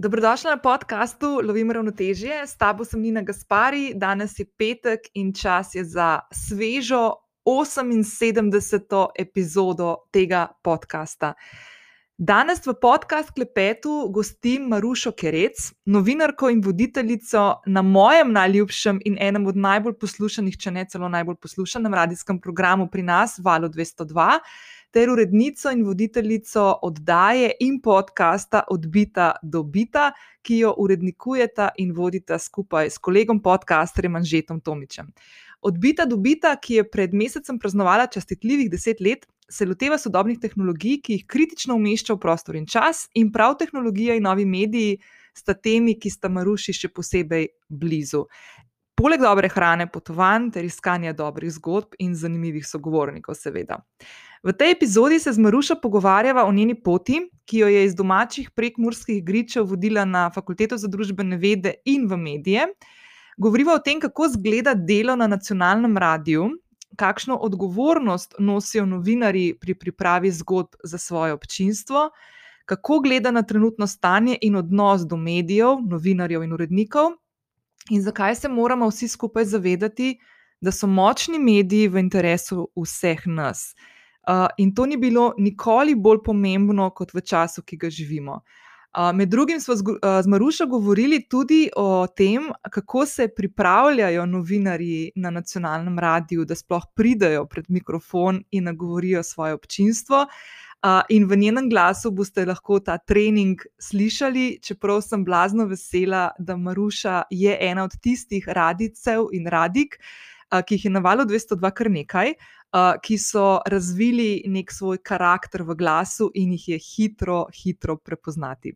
Dobrodošla na podkastu Lovim ravnotežje, s tabo sem Nina Gaspari, danes je petek in čas je za svežo 78. epizodo tega podcasta. Danes v podkast klepetu gostim Marušo Kerec, novinarko in voditeljico na mojem najljubšem in enem od najbolj poslušanih, če ne celo najbolj poslušanem radijskem programu pri nas, Valo 202 ter urednico in voditeljico oddaje in podcasta Odbita do Bita, ki jo urednikujeta in vodita skupaj s kolegom podcasterjem Anžetom Tomičem. Odbita do Bita, ki je pred mesecem praznovala častitljivih deset let, se loteva sodobnih tehnologij, ki jih kritično umešča v prostor in čas, in prav tehnologija in novi mediji sta temi, ki sta Maruši še posebej blizu. Poleg dobre hrane, potovanj ter iskanja dobrih zgodb in zanimivih sogovornikov, seveda. V tej epizodi se z Marušo pogovarjava o njeni poti, ki jo je iz domačih prekmurskih gričev vodila na Fakulteto za družbene vede in v medije. Govoriva o tem, kako izgleda delo na nacionalnem radiju, kakšno odgovornost nosijo novinari pri pripravi zgodb za svoje občinstvo, kako gleda na trenutno stanje in odnos do medijev, novinarjev in urednikov, in zakaj se moramo vsi skupaj zavedati, da so močni mediji v interesu vseh nas. Uh, in to ni bilo nikoli bolj pomembno kot v času, ki ga živimo. Uh, med drugim smo z, uh, z Marušo govorili tudi o tem, kako se pripravljajo novinari na nacionalnem radiju, da sploh pridajo pred mikrofon in nagovorijo svoje občinstvo. Uh, in v njenem glasu boste lahko ta trening slišali, čeprav sem blazno vesela, da Maruša je ena od tistih radicev in radik, uh, ki jih je na valu 202 kar nekaj. Uh, uh, ki so razvili nek svoj karakter v glasu in jih je hitro, hitro prepoznati.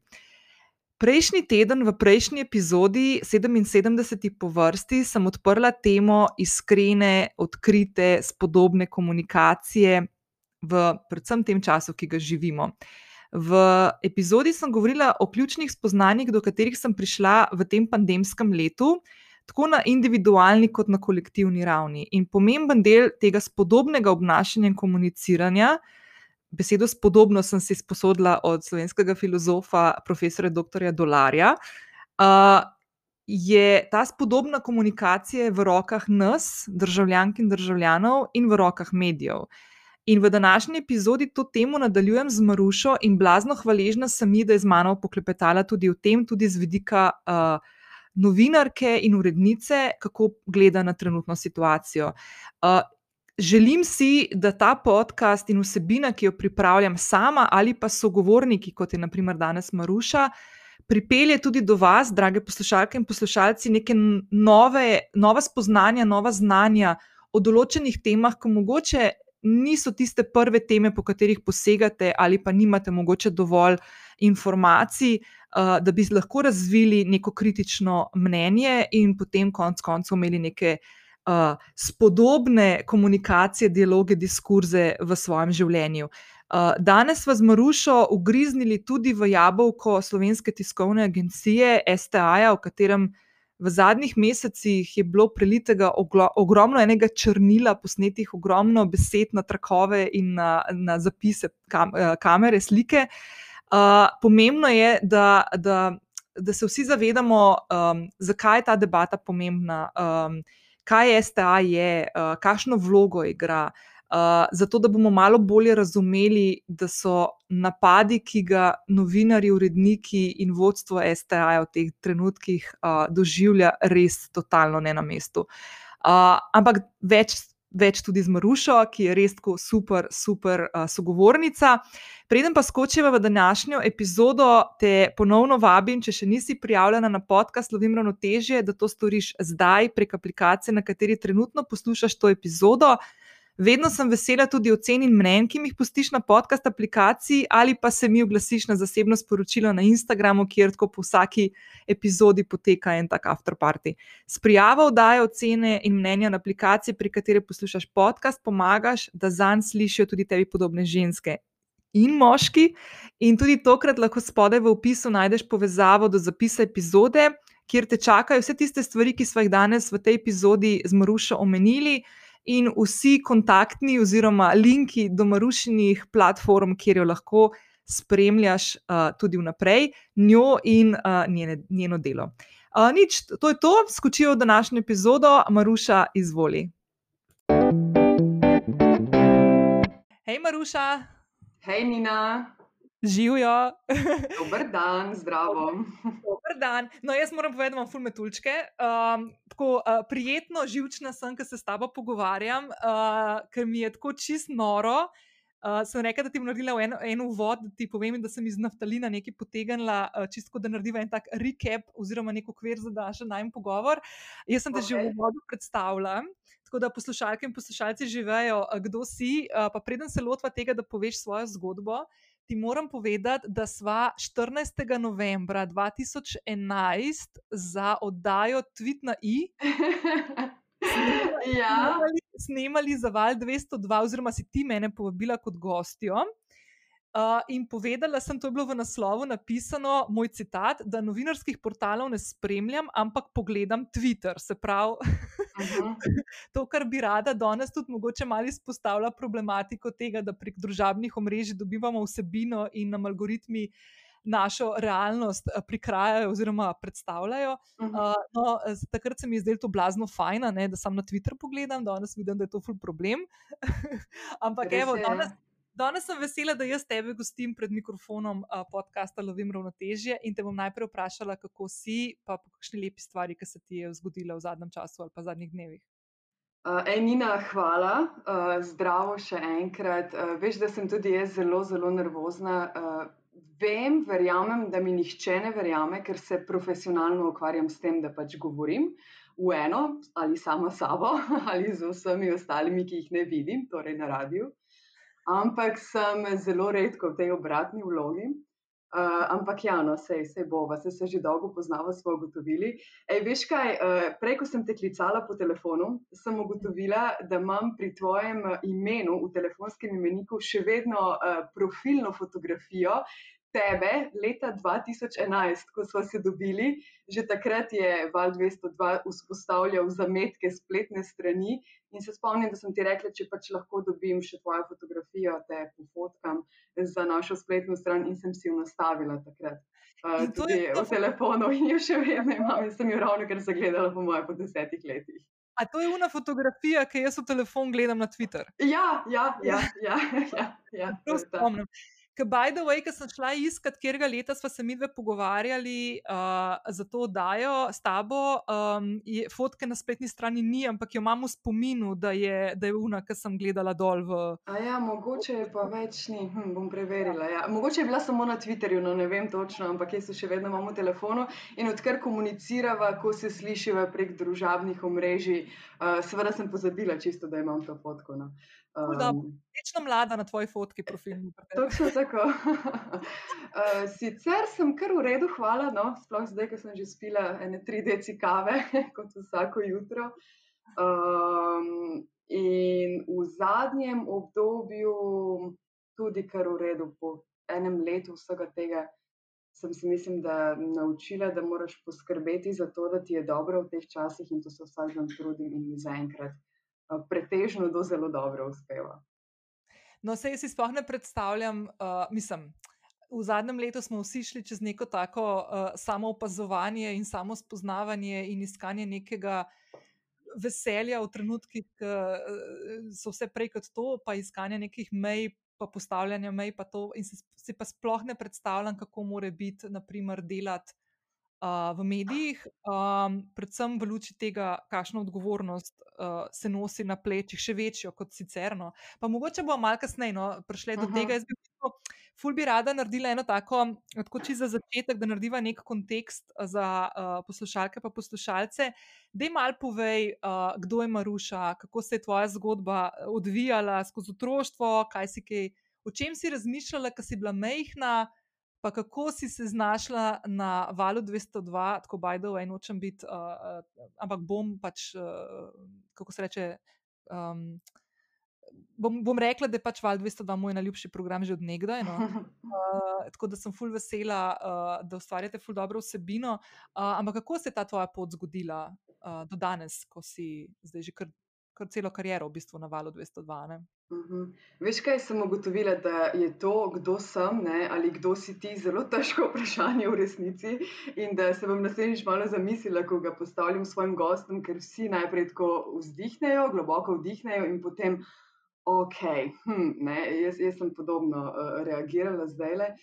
Prejšnji teden, v prejšnji epizodi, 77. po vrsti, sem odprla temo iskrene, odkrite, spodobne komunikacije v predvsem tem času, ki ga živimo. V epizodi sem govorila o ključnih spoznanjih, do katerih sem prišla v tem pandemskem letu, tako na individualni kot na kolektivni ravni. In pomemben del tega spodobnega obnašanja in komuniciranja, besedo spodobno sem si sposodila od slovenskega filozofa, profesora dr. Dolarja. Uh, Je ta spodobna komunikacija v rokah nas, državljank in državljanov, in v rokah medijev. In v današnji epizodi to temo nadaljujem z Marušo in blazno hvaležna sem ji, da je z mano poklepetala tudi o tem, tudi z vidika uh, novinarke in urednice, kako gleda na trenutno situacijo. Uh, želim si, da ta podcast in vsebina, ki jo pripravljam sama ali pa sogovorniki, kot je naprimer danes Maruša, pripelje tudi do vas, drage poslušalke in poslušalci, neke nove, nova spoznanja, nova znanja o določenih temah, ko mogoče. Niso tiste prve teme, po katerih posegate, ali pa nimate mogoče dovolj informacij, uh, da bi lahko razvili neko kritično mnenje in potem konec koncev imeli neke uh, spodobne komunikacije, dialoge, diskurze v svojem življenju. Uh, danes smo z Marušo ugriznili tudi v jabolko slovenske tiskovne agencije STA, v katerem v zadnjih mesecih je bilo prelitega ogromno enega črnila, posnetih ogromno besed na trakove in na, na zapise kam, kamere, slike. Uh, pomembno je, da, da, da se vsi zavedamo, um, zakaj je ta debata pomembna, um, kaj STA je, uh, kakšno vlogo igra. Zato, da bomo malo bolje razumeli, da so napadi, ki ga novinari, uredniki in vodstvo STA v teh trenutkih uh, doživlja, res totalno ne na mestu. Uh, ampak več več tudi z Marušo, ki je res tako super, super uh, sogovornica. Preden pa skočimo v današnjo epizodo, te ponovno vabim, če še nisi prijavljena na podcast Lovim ravnotežje, da to storiš zdaj prek aplikacije, na kateri trenutno poslušaš to epizodo. Vedno sem vesela tudi ocen in mnen, ki mi jih pustiš na podcast aplikaciji, ali pa se mi oglasiš na zasebno sporočilo na Instagramu, kjer tako po vsaki epizodi poteka en tak afterparty. S prijavo oddaje ocene in mnenja na aplikaciji, pri kateri poslušaš podcast, pomagaš, da zanj slišijo tudi tebi podobne ženske. In moški, in tudi tokrat lahko spodaj v opisu najdeš povezavo do zapisa epizode, kjer te čakajo vse tiste stvari, ki smo jih danes v tej epizodi z Marušo omenili in vsi kontaktni oziroma linki do marušinih platform, kjer jo lahko spremljaš uh, tudi vnaprej njo in uh, njene, njeno delo. Uh, nič, to je to, skočijo v današnjo epizodo, Maruša, izvoli. Hej, Maruša. Hej, Nina. Živijo. Dober dan, zdravo. Dober dan. No, jaz moram povedati, da imam fulme tulčke. Um, tako uh, prijetno, živčna sem, ker se s tabo pogovarjam, uh, ker mi je tako čist noro. Uh, sem rekel, da ti bom naredila en, en uvod, da ti povem, da sem iz naftalina nekaj potegnila, uh, čisto da narediva en tak recap oziroma nek okvir za naš najmen pogovor. Jaz sem te okay. že v uvodu predstavila. Tako da poslušalke in poslušalci že vejo, kdo si. Uh, pa preden se lotva tega, da poveš svojo zgodbo, ti moram povedati, da sva 14. novembra 2011 za oddajo Tweet na I. ja. snemali za Val 202, oziroma si ti mene povabila kot gostjo. Uh, in povedala sem, to je bilo v naslovu napisano, moj citat, da novinarskih portalov ne spremljam, ampak pogledam Twitter. Se pravi, -huh. to, kar bi rada danes tudi mogoče malo izpostavila problematiko tega, da prek družabnih omrežij dobivamo vsebino in nam algoritmi našo realnost eh, prikrajajo oziroma predstavljajo. Uh -huh. uh, no, takrat se mi je zdelo to blazno fajn, da sam na Twitter pogledam, danes vidim, da je to ful problem. Ampak evo, danes. Danes sem vesela, da jaz tebe gostim pred mikrofonom uh, podcasta Lovim ravnotežje in te bom najprej vprašala, kako si, pa po kakšni lepi stvari, ki se ti je zgodila v zadnjem času ali pa zadnjih dnevih. Uh, Enina, hvala, uh, zdravo še enkrat. Uh, veš, da sem tudi jaz zelo, zelo nervozna. Uh, vem, verjamem, da mi nihče ne verjame, ker se profesionalno ukvarjam s tem, da pač govorim v eno ali samo sabo ali z vsemi ostalimi, ki jih ne vidim, torej na radiju. Ampak sem zelo redko v tej obratni vlogi. Uh, ampak ja, no, sej, sej bova, se, se že dolgo poznava, smo ugotovili. Ej, veš kaj, uh, prej, ko sem te klicala po telefonu, sem ugotovila, da imam pri tvojem imenu v telefonskem imeniku še vedno uh, profilno fotografijo, tebe leta 2011, ko smo se dobili, že takrat je Val 202 vzpostavljal zametke spletne strani. In se spomnim, da sem ti rekla, če pač lahko dobim še tvojo fotografijo, te pofotkam za našo spletno stran, in sem si jo nastavila takrat. Uh, tudi je v telefonu, in jo še vedno imam, in sem jo ravno kar zagledala, po po desetih letih. A to je una fotografija, ki jaz v telefon gledam na Twitter? Ja, ja, ja. ja, ja, ja, ja spomnim. Ker, by the way, ki sem šla iskat, kjer ga leta smo se mi dve pogovarjali uh, za to oddajo s tabo, um, je, fotke na spletni strani ni, ampak jo imam v spominu, da je, da je una, ki sem gledala dol. V... Ja, mogoče je pa več ni, hm, bom preverila. Ja. Mogoče je bila samo na Twitterju, no ne vem točno, ampak jaz se še vedno imam v telefonu in odkar komunicirava, ko se slišiva prek družabnih omrežij, uh, seveda sem pozabila čisto, da imam to fotko. No. Um, Večno mlada na tvoji fotki, profilni. Točno tako. uh, sicer sem kar v redu, hvala, no, sploh zdaj, ko sem že spila ene tri deci kave, kot vsako jutro. Um, in v zadnjem obdobju, tudi kar v redu, po enem letu vsega tega, sem se, mislim, da naučila, da moraš poskrbeti za to, da ti je dobro v teh časih in to se vsak dan trudim in mi zaenkrat pretežno do zelo dobro uspeva. No, se jaz si sploh ne predstavljam, uh, mislim. V zadnjem letu smo vsi šli čez neko tako uh, samo opazovanje in samo spoznavanje in iskanje nekega veselja v trenutkih, ki uh, so vse prej kot to, pa iskanje nekih mej, pa postavljanja mej, pa to. In si, si pa sploh ne predstavljam, kako more biti, naprimer, delati uh, v medijih, um, predvsem v luči tega, kakšno odgovornost uh, se nosi na plečih, še večjo kot sicer. No. Pa mogoče bomo malo kasneje no, prišli do tega. Jaz bi rekel, ful bi rada naredila eno tako, tako čisto za začetek, da narediva nek kontekst za uh, poslušalke in poslušalce. Dej mal povej, uh, kdo je Maruša, kako se je tvoja zgodba odvijala skozi otroštvo, kaj si kaj. O čem si razmišljala, ko si bila mehna, pa kako si se znašla na valu 202, tako bajdo, in nočem biti, uh, uh, ampak bom pač, uh, kako se reče. Um, Bom, bom rekla, da je pač Val 202 moj najljubši program že od nekdaj. No. Uh, tako da sem ful vesela, uh, da ustvarjate ful dobro vsebino. Uh, ampak kako se je ta tvoja pot zgodila uh, do danes, ko si zdaj že kar kar celo kariero v bistvu na valu 202. Uh -huh. Veš, kaj sem ugotovila, da je to, kdo sem ne, ali kdo si ti, zelo težko vprašanje v resnici. In da se bom naslednjič malo zamislila, ko ga postavljam svojim gostom, ker vsi najprej tako vzdihnejo, globoko vdihnejo in potem, ok, hm, ne, jaz, jaz sem podobno uh, reagirala zdaj le.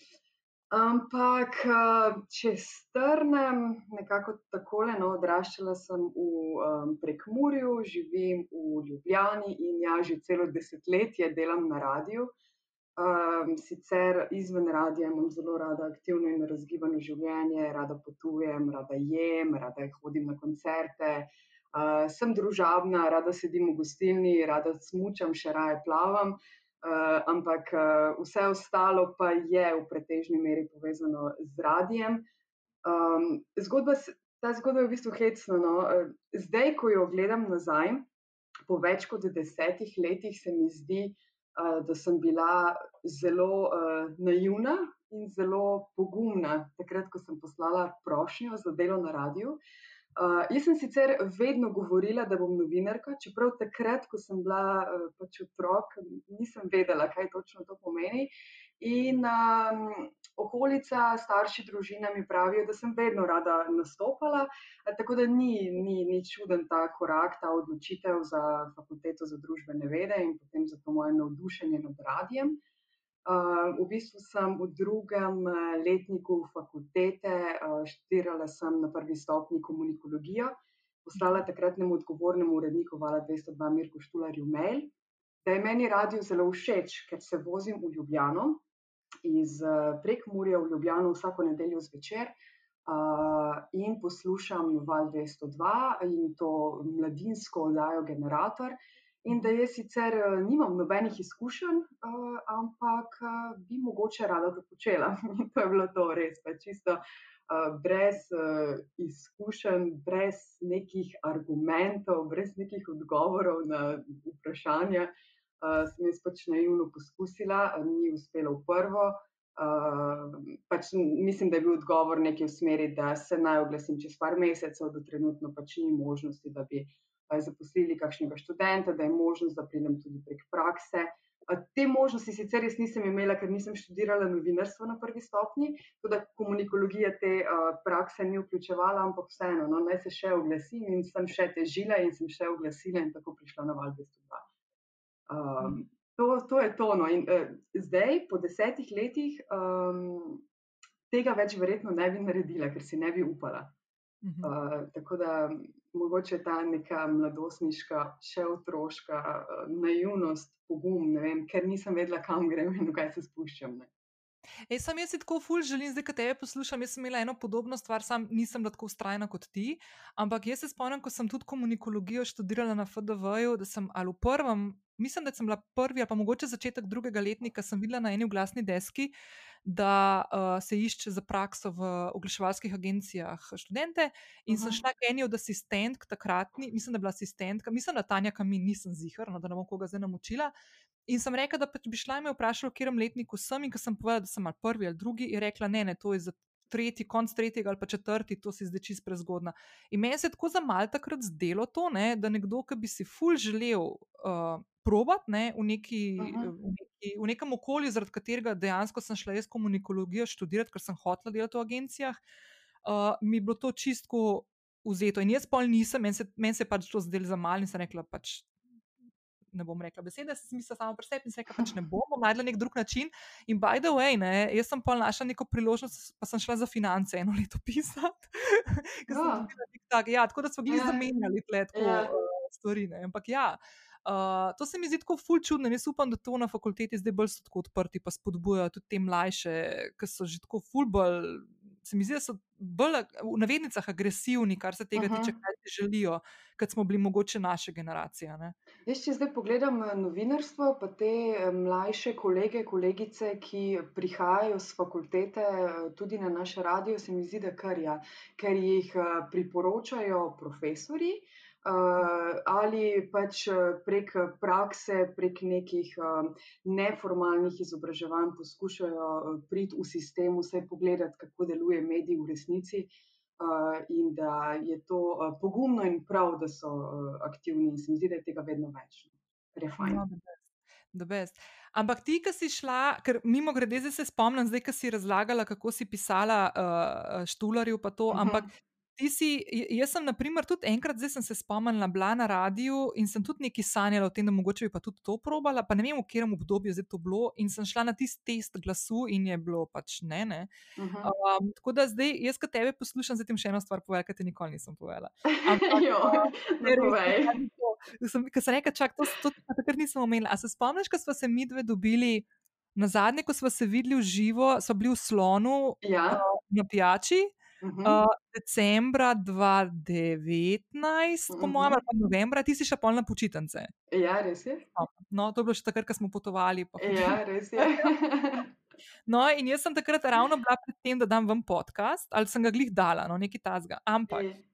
Ampak, eh, če strnem nekako takole, no, odraščala sem v um, Prekmurju, živim v Ljubljani in ja, že celo desetletje delam na radiju. Um, sicer izven radija imam zelo rada aktivno in razgibano življenje, rada potujem, rada jem, rada hodim na koncerte. Uh, sem družabna, rada sedim v gostilni, rada smučam, še raje plavam. Uh, ampak uh, vse ostalo pa je v pretežni meri povezano z radijem. Um, zgodba, ta zgodba je v bistvu hecna. No? Uh, zdaj, ko jo gledam nazaj, po več kot desetih letih, se mi zdi, uh, da sem bila zelo uh, naivna in zelo pogumna, takrat, ko sem poslala prošnjo za delo na radiju. Uh, Uh, jaz sem sicer vedno govorila, da bom novinarka, čeprav takrat, ko sem bila uh, pač otrok, nisem vedela, kaj točno to pomeni. In um, okolica, starši, družina mi pravijo, da sem vedno rada nastopala, tako da ni, ni, ni čuden ta korak, ta odločitev za fakulteto za družbene vede in potem za to moje navdušenje nad radijem. V bistvu sem v drugem uh, letniku fakultete uh, študirala na prvi stopni komunikologijo, poslala takratnemu odgovornemu uredniku Vala 202 Mirko Štularju mail, da je meni radio zelo všeč, ker se vozim v Ljubljano iz uh, Prekmurja v Ljubljano vsako nedeljo zvečer in poslušam Val 202 in to mladinsko oddajo Generator. In da jaz sicer uh, nimam nobenih izkušenj, uh, ampak uh, bi mogoče rada to počela. In to je bilo to res, pa čisto brez izkušenj, brez nekih argumentov, brez nekih odgovorov na vprašanja. Uh, sem jaz pač naivno poskusila, ni uspelo v prvo. Uh, pač mislim, da je bil odgovor nekaj v smeri, da se naj oglasim čez par mesecev, da trenutno pač ni možnosti, da bi uh, zaposlili kakšnega študenta, da je možnost, da pridem tudi prek prakse. Te možnosti sicer jaz nisem imela, ker nisem študirala novinarstvo na prvi stopni, tudi komunikologija te uh, prakse ni vključevala, ampak vseeno, no, naj se še oglasim in sem še težila in sem še oglasila in tako prišla na val 202. Um, to, to je to. No. In, uh, zdaj, po desetih letih, um, tega več verjetno ne bi naredila, ker si ne bi upala. Uh, tako da mogoče ta neka mladostniška, še otroška uh, naivnost, pogum, vem, ker nisem vedela, kam grem in kaj se spuščam. Ne. Ej, sam jaz si tako ful želim, zdaj, ko te poslušam. Jaz sem imela eno podobno stvar, sam nisem bila tako ustrajna kot ti. Ampak jaz se spomnim, ko sem tudi komunikologijo študirala na FDV-ju, da sem ali v prvem, mislim, da sem bila prvi ali pa mogoče začetek drugega letnika, sem videla na eni glasni deski, da uh, se išče za prakso v oglaševalskih agencijah študente. In uh -huh. sem šla k eni od asistentk, takratni, mislim, da je bila asistentka, mislim, da Tanja Kamin, nisem zihar, no, da ne bom koga zdaj naučila. In sem rekla, da pač bi šla in me vprašala, v katerem letniku sem. In ko sem povedala, da sem ali prvi ali drugi, je rekla: ne, ne, to je za tretji, konc tretjega ali pa četrti, to si zdaj čist prezgodna. In meni se je tako za mal takrat zdelo to, ne, da nekdo, ki bi si ful želel uh, probati ne, v, neki, -huh. v, neki, v nekem okolju, zaradi katerega dejansko sem šla jaz komunikologijo študirati, ker sem hotela delati v agencijah, uh, mi je bilo to čistko. Vzeto. In jaz pol nisem, meni se, men se pač to zdelo za malo in sem rekla, pač ne bom rekla besede, sem mislila samo pri sebi in se rekla, pač ne bom, bom najdla nek drug način. In by the way, ne, jaz sem pa našla neko priložnost, pa sem šla za finance eno leto pisati. oh. tak, ja, tako da smo bili. Ja. zamenjali tle tako. Ja. uh, stvari. Ne. Ampak ja. Uh, to se mi zdi tako ful čudno. Jaz upam, da to na fakulteti zdaj bolj so tako odprti, pa spodbujajo tudi te mlajše, ki so že tako ful bolj se mi zdi, da so bolj v navednicah agresivni, kar se tega uh -huh. tiče, kaj ti želijo, kot smo bili mogoče naše generacije. Ne? Jaz, če zdaj pogledam eh, novinarstvo, pa te eh, mlajše kolege, kolegice, ki prihajajo z fakultete eh, tudi na naš radio, se mi zdi, da kar ja, ker jih priporočajo profesori. Uh, ali pač prek prakse, prek nekih uh, neformalnih izobraževanj poskušajo priti v sistem, vse pogledati, kako deluje medij v resnici. in da je to pogumno in prav, da so aktivni. In se mi zdi, da je tega vedno več, je fajn. No, Ampak ti, ki si šla, ker mimo grede, zdaj se spomnim, zdaj, ki si razlagala, kako si pisala uh, štularju, pa to. Uh -huh. Ampak si, jaz sem, na primer, tudi enkrat, zdaj sem se spomnila, bila na radiju in sem tudi nekaj sanjala o tem, da mogoče bi pa tudi to probala, pa ne vem, v katerem obdobju je to bilo. In sem šla na tisti test glasu in je bilo pač ne. ne. Uh -huh. um, tako da zdaj, jaz, ki tebe poslušam, zdaj ti še eno stvar povem, kar ti nikoli nisem povedala. Ker sem rekla, čak, to, to, to takrat nisem omenila. A se spomniš, ko smo se mi dve dobili? Na zadnje, ko smo se videli v živo, so bili v slonu ja. na pijači. Uh, decembra 2019, uh -huh. po mojem, ali pa novembra, ti si še polna počitnice. Ja, res je. No, no, to je bilo še takrat, ko smo potovali. Pa. Ja, res je. no, in jaz sem takrat ravno bila pred tem, da dam vam podcast, ali sem ga glih dala, no, nekaj tasga. Ampak. Je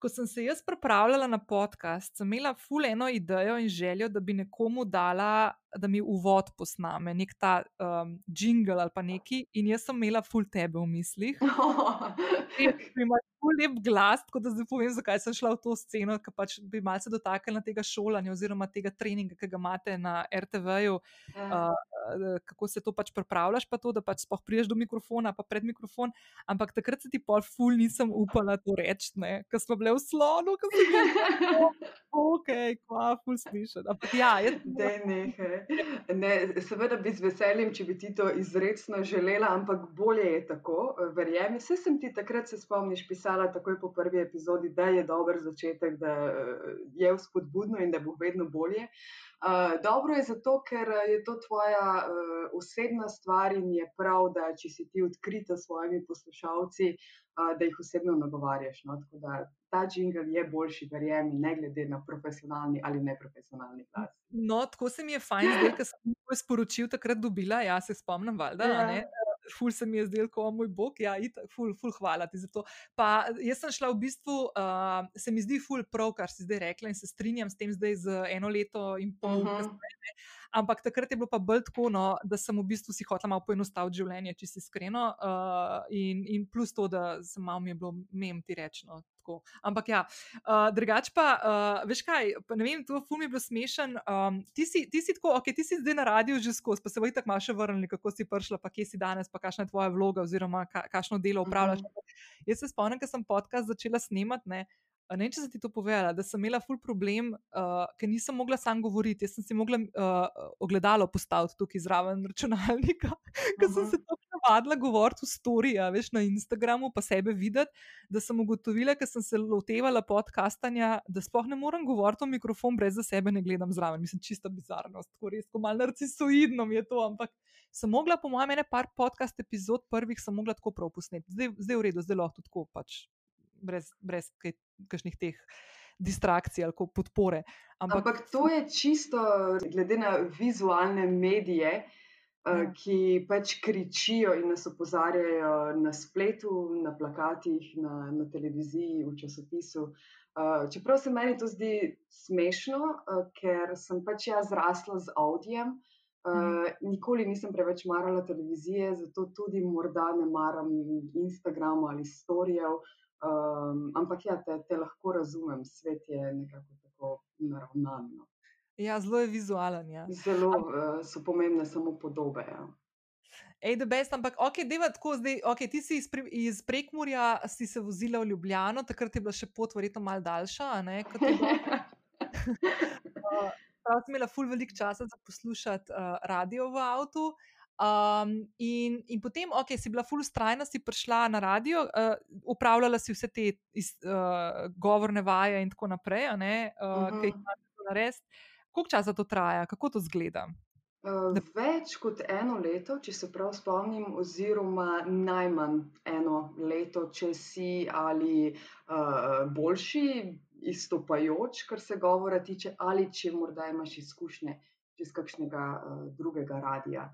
ko sem se jaz pripravljala na podcast, sem imela ful eno idejo in željo, da bi nekomu dala, da mi uvod posname, nek ta um, jingle ali pa neki, in jaz sem imela ful tebe v mislih. Imaš ful lep glas, tako da zdaj povem, zakaj sem šla v to sceno, ker pač bi malce dotaknila tega šolanja oziroma tega treninga, ki ga imate na RTV-ju. Ja. Uh, kako se to pač pripravljaš, pa to, da pač spoh priješ do mikrofona, pa pred mikrofon. Ampak takrat se ti pol ful nisem upala to reči, ker smo bile v slonu, ker sem bila ok, kva ful slišati. Ampak ja, jaz. Ne, seveda bi z veseljem, če bi ti to izredno želela, ampak bolje je tako, verjemi. Vse sem ti takrat se spomniš pisala takoj po prvi epizodi, da je dober začetek, da je vzpodbudno in da bo vedno bolje. Dobro je zato, ker je to tvoja osebna stvar in je prav, da če si ti odkrita s svojimi poslušalci, da jih osebno nagovarjaš. No? Tako da ta jingle je boljši, verjemi, ne glede na profesionalni ali neprofesionalni glas. No, tako se mi je fajn, da sem to sporočil takrat dobila, jaz se spomnim, valjda. Ja ful se mi je zdel, kot moj bog, ja, itak, ful, ful, hvala ti za to. Pa jaz sem šla v bistvu, uh, se mi zdi ful prav, kar si zdaj rekla in se strinjam s tem zdaj z eno leto in pol. Uh -huh. kasneje, Ampak takrat je bilo pa bolj tako, no, da sem v bistvu si hotela malo poenostaviti življenje, če si iskreno. Uh, in, in plus to, da sem malo mi je bilo mem ti rečno, tako. Ampak ja, uh, drugače pa, uh, veš kaj, ne vem, to fum je bilo smešen. Um, ti, si, ti si tako, ok, ti si zdaj na radiju že skozi, pa se boji tako malo še vrnili, kako si prišla, pa kje si danes, pa kakšna je tvoja vloga, oziroma ka, kakšno delo upravljaš. Uh mhm. -huh. Jaz se spomnim, ker sem podcast začela snemati. Ne vem, če sem ti to povedala, da sem imela ful problem, uh, ker nisem mogla sam govoriti. Jaz sem si mogla uh, ogledalo postaviti tukaj zraven računalnika, ker uh -huh. sem se tako navadila govoriti v storiji, veš na Instagramu, pa sebe videti, da sem ugotovila, ker sem se lotevala podcastanja, da sploh ne morem govoriti v mikrofon, brez da sebe ne gledam zraven. Mislim, čista bizarnost, tako res, malo narcisoidno je to, ampak sem mogla, po mojem, ene par podcast epizod prvih, sem mogla tako prav posneti. Zdaj, zdaj v redu, zdaj lahko tako pač brez, brez kakšnih teh distrakcij ali podpore. Ampak, Ampak to je čisto glede na vizualne medije. Eh, ja. Ki pač kričijo in nas opozarjajo na spletu, na plakatih, na, na televiziji, v časopisu. Uh, čeprav se meni to zdi smešno, uh, ker sem pač jaz zrasla z audijem, uh, mm. nikoli nisem preveč marala televizije, zato tudi morda ne maram Instagrama ali storijev. Uh, Um, ampak ja, te, te lahko razumem, svet je nekako tako naravnan. No. Ja, zelo je vizualen. Ja. Zelo uh, so pomembne samo podobe. Ja. Ej, da best, ampak ok, deva tako zdaj. Ok, ti si iz, pre, iz Prekmurja, si se vozila v Ljubljano, takrat je bila še pot, verjetno malo daljša. Prav sem imela ful veliko časa za poslušati uh, radio v avtu. Um, in, in potem, ok, si bila full strajna, si prišla na radio, uh, upravljala si vse te iz, uh, govorne vaje in tako naprej, uh, uh -huh. ki jih imaš narediti. Koliko časa to traja, kako to zgleda? Uh, več kot eno leto, če se prav spomnim, oziroma najmanj eno leto, če si ali uh, boljši, izstopajoč, kar se govora tiče, ali če morda imaš izkušnje iz kakšnega uh, drugega radia.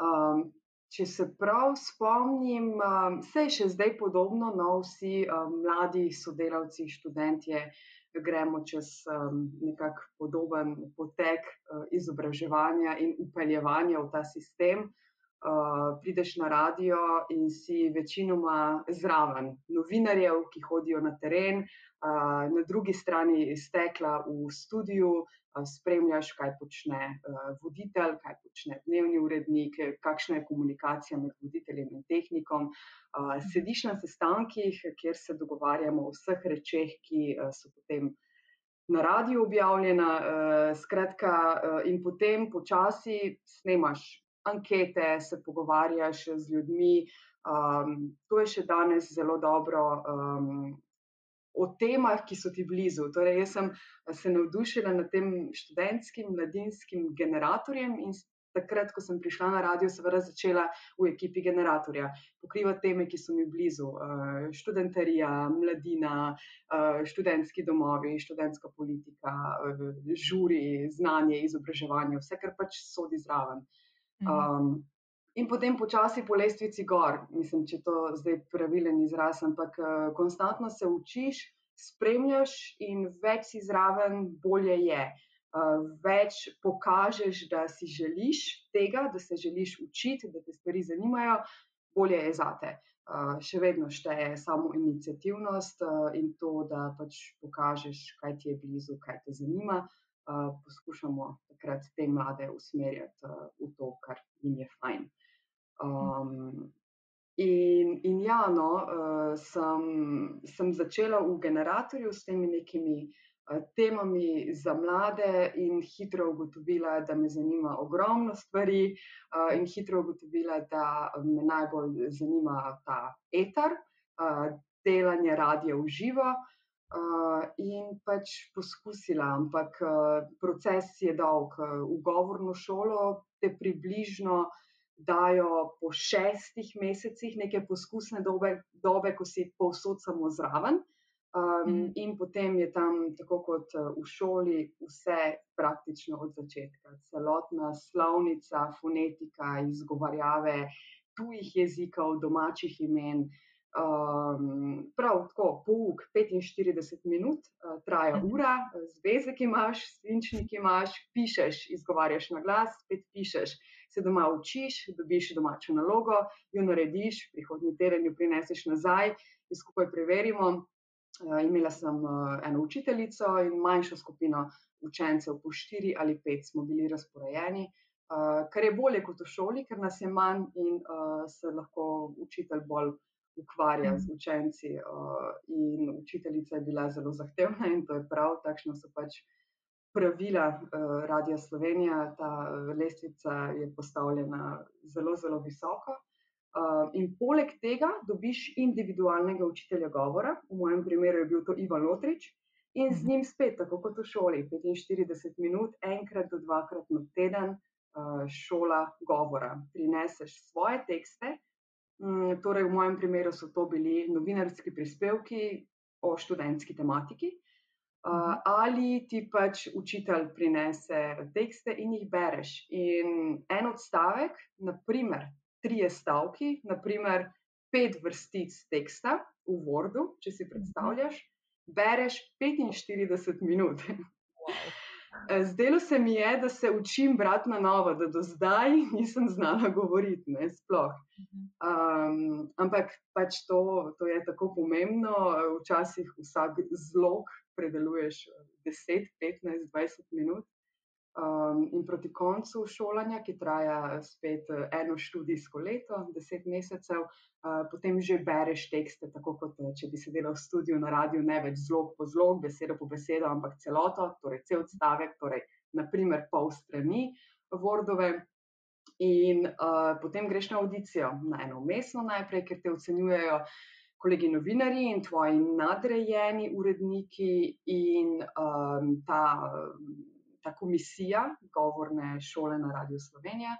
Um, če se prav spomnim, um, vse je še zdaj podobno, no, vsi um, mladi sodelavci, študentje, gremo čez um, nekak podoben potek uh, izobraževanja in upeljevanja v ta sistem. uh, prideš na radio in si večinoma zraven novinarjev, ki hodijo na teren, na drugi strani stekla v studiu, spremljaš, kaj počne voditelj, kaj počne dnevni urednik, kakšna je komunikacija med voditeljem in tehnikom. Uh, sediš na sestankih, kjer se dogovarjamo o vseh rečeh, ki so potem. Na radiju objavljena, uh, skratka, uh, in potem počasi snemaš ankete, se pogovarjaš z ljudmi. Um, to je še danes zelo dobro um, o temah, ki so ti blizu. Torej, jaz sem se navdušila nad tem študentskim, mladinskim generatorjem in takrat, ko sem prišla na radio, seveda začela v ekipi generatorja pokrivati teme, ki so mi blizu. Uh, študentarija, mladina, uh, študentski domovi, študentska politika, uh, žuri, znanje, izobraževanje, vse, kar pač sodi zraven. Um, in potem počasi po lestvici gor, mislim, če to zdaj pravilen izraz, ampak uh, konstantno se učiš, spremljaš in več si zraven, bolje je. Uh, več pokažeš, da si želiš tega, da se želiš učiti, da te stvari zanimajo, bolje je zate. Uh, še vedno šteje samo inicijativnost uh, in to, da pač pokažeš, kaj ti je blizu, kaj te zanima. Uh, poskušamo takrat te mlade usmerjati uh, v to, kar jim je fajn. Um, in, in ja, no, uh, sem, sem začela v generatorju s temi nekimi uh, temami za mlade, in hitro ugotovila, da me zanima ogromno stvari, uh, in hitro ugotovila, da me najbolj zanima ta etar, uh, delanje radia v živo. Uh, in pač poskusila, ampak uh, proces je dolg. V govorno šolo te približno dajo po šestih mesecih neke poskusne dobe, dobe ko si povsod samo zraven. Um, mm. In potem je tam, tako kot v šoli, vse praktično od začetka. Celotna slovnica, fonetika, izgovarjave tujih jezikov, domačih imen. Uh, Um, prav tako, pouk 45 minut, uh, traja mhm. ura, zvezek imaš, svinčnik imaš, pišeš, izgovarjaš na glas, spet pišeš, se doma učiš, dobiš domačo nalogo, jo narediš, prihodnji teden jo prineseš nazaj in skupaj preverimo. Uh, imela sem uh, eno učiteljico in manjšo skupino učencev, po štiri ali pet smo bili razporejeni, uh, kar je bolje kot v šoli, ker nas je manj in se lahko učitelj bolj ukvarja z mhm. učenci. In učiteljica je bila zelo zahtevna in to je prav, takšno so pač pravila Radia Slovenija. Ta lestvica je postavljena zelo, zelo visoko. In poleg tega dobiš individualnega učitelja govora, v mojem primeru je bil to Ivan Lotrič, in z mhm. njim spet, tako kot v šoli, 45 minut, enkrat do dvakrat na teden, šola govora. Prineseš svoje tekste, Mm, torej, v mojem primeru so to bili novinarski prispevki o študentski tematiki. Uh, ali ti pač učitelj prinese tekste in jih bereš. In en odstavek, naprimer, tri stavki, naprimer, pet vrstic teksta v Wordu, če si predstavljaš, bereš 45 minut. Wow. Eh, zdelo se mi je, da se učim brati na novo, da do zdaj nisem znala govoriti, ne sploh. Um, ampak pač to, to je tako pomembno, včasih vsak zlog predeluješ 10, 15, 20 minut. Um, in proti koncu šolanja, ki traja spet eh, eno študijsko leto, deset mesecev, uh, potem že bereš tekste, tako kot eh, če bi sedela v studiu na radiju, ne več zlog po zlog, besedo po besedo, ampak celoto, torej cel odstavek, torej naprimer pol strani Wordove. In uh, potem greš na audicijo, na eno mestno najprej, ker te ocenjujejo kolegi novinari in tvoji nadrejeni uredniki in um, ta ta komisija govorne šole na Radio Slovenija.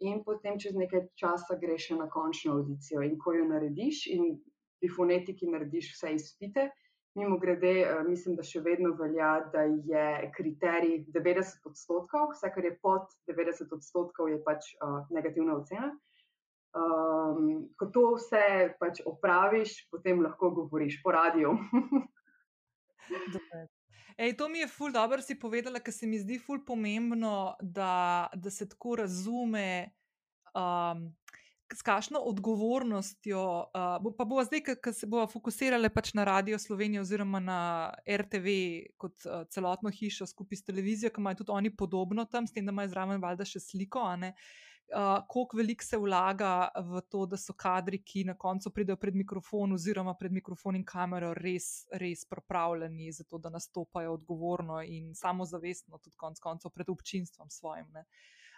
In potem, čez nekaj časa, greš na končno audicijo. In ko jo narediš, in pri fonetiki narediš vse izpite, mimo grede, eh, mislim, da še vedno velja, da je kriterij 90 odstotkov, vse, kar je pod 90 odstotkov, je pač uh, negativna ocena. Um, ko to vse pač opraviš, potem lahko govoriš po radiju. Ej, to mi je ful dobro si povedala, ker se mi zdi ful pomembno, da, da se tako razume Um, s kakšno odgovornostjo, uh, pa bo zdaj, ko se bomo fokusirali pač na Radio Slovenijo oziroma na RTV kot uh, celotno hišo skupaj s televizijo, ki imajo tudi oni podobno tam, s tem, da imajo zraven valjda še sliko. Uh, koliko veliko se vlaga v to, da so kadri, ki na koncu pridejo pred mikrofon, oziroma pred mikrofon in kamero, res, res pripravljeni za to, da nastopajo odgovorno in samozavestno, tudi konec koncev pred občinstvom svojim. Uh,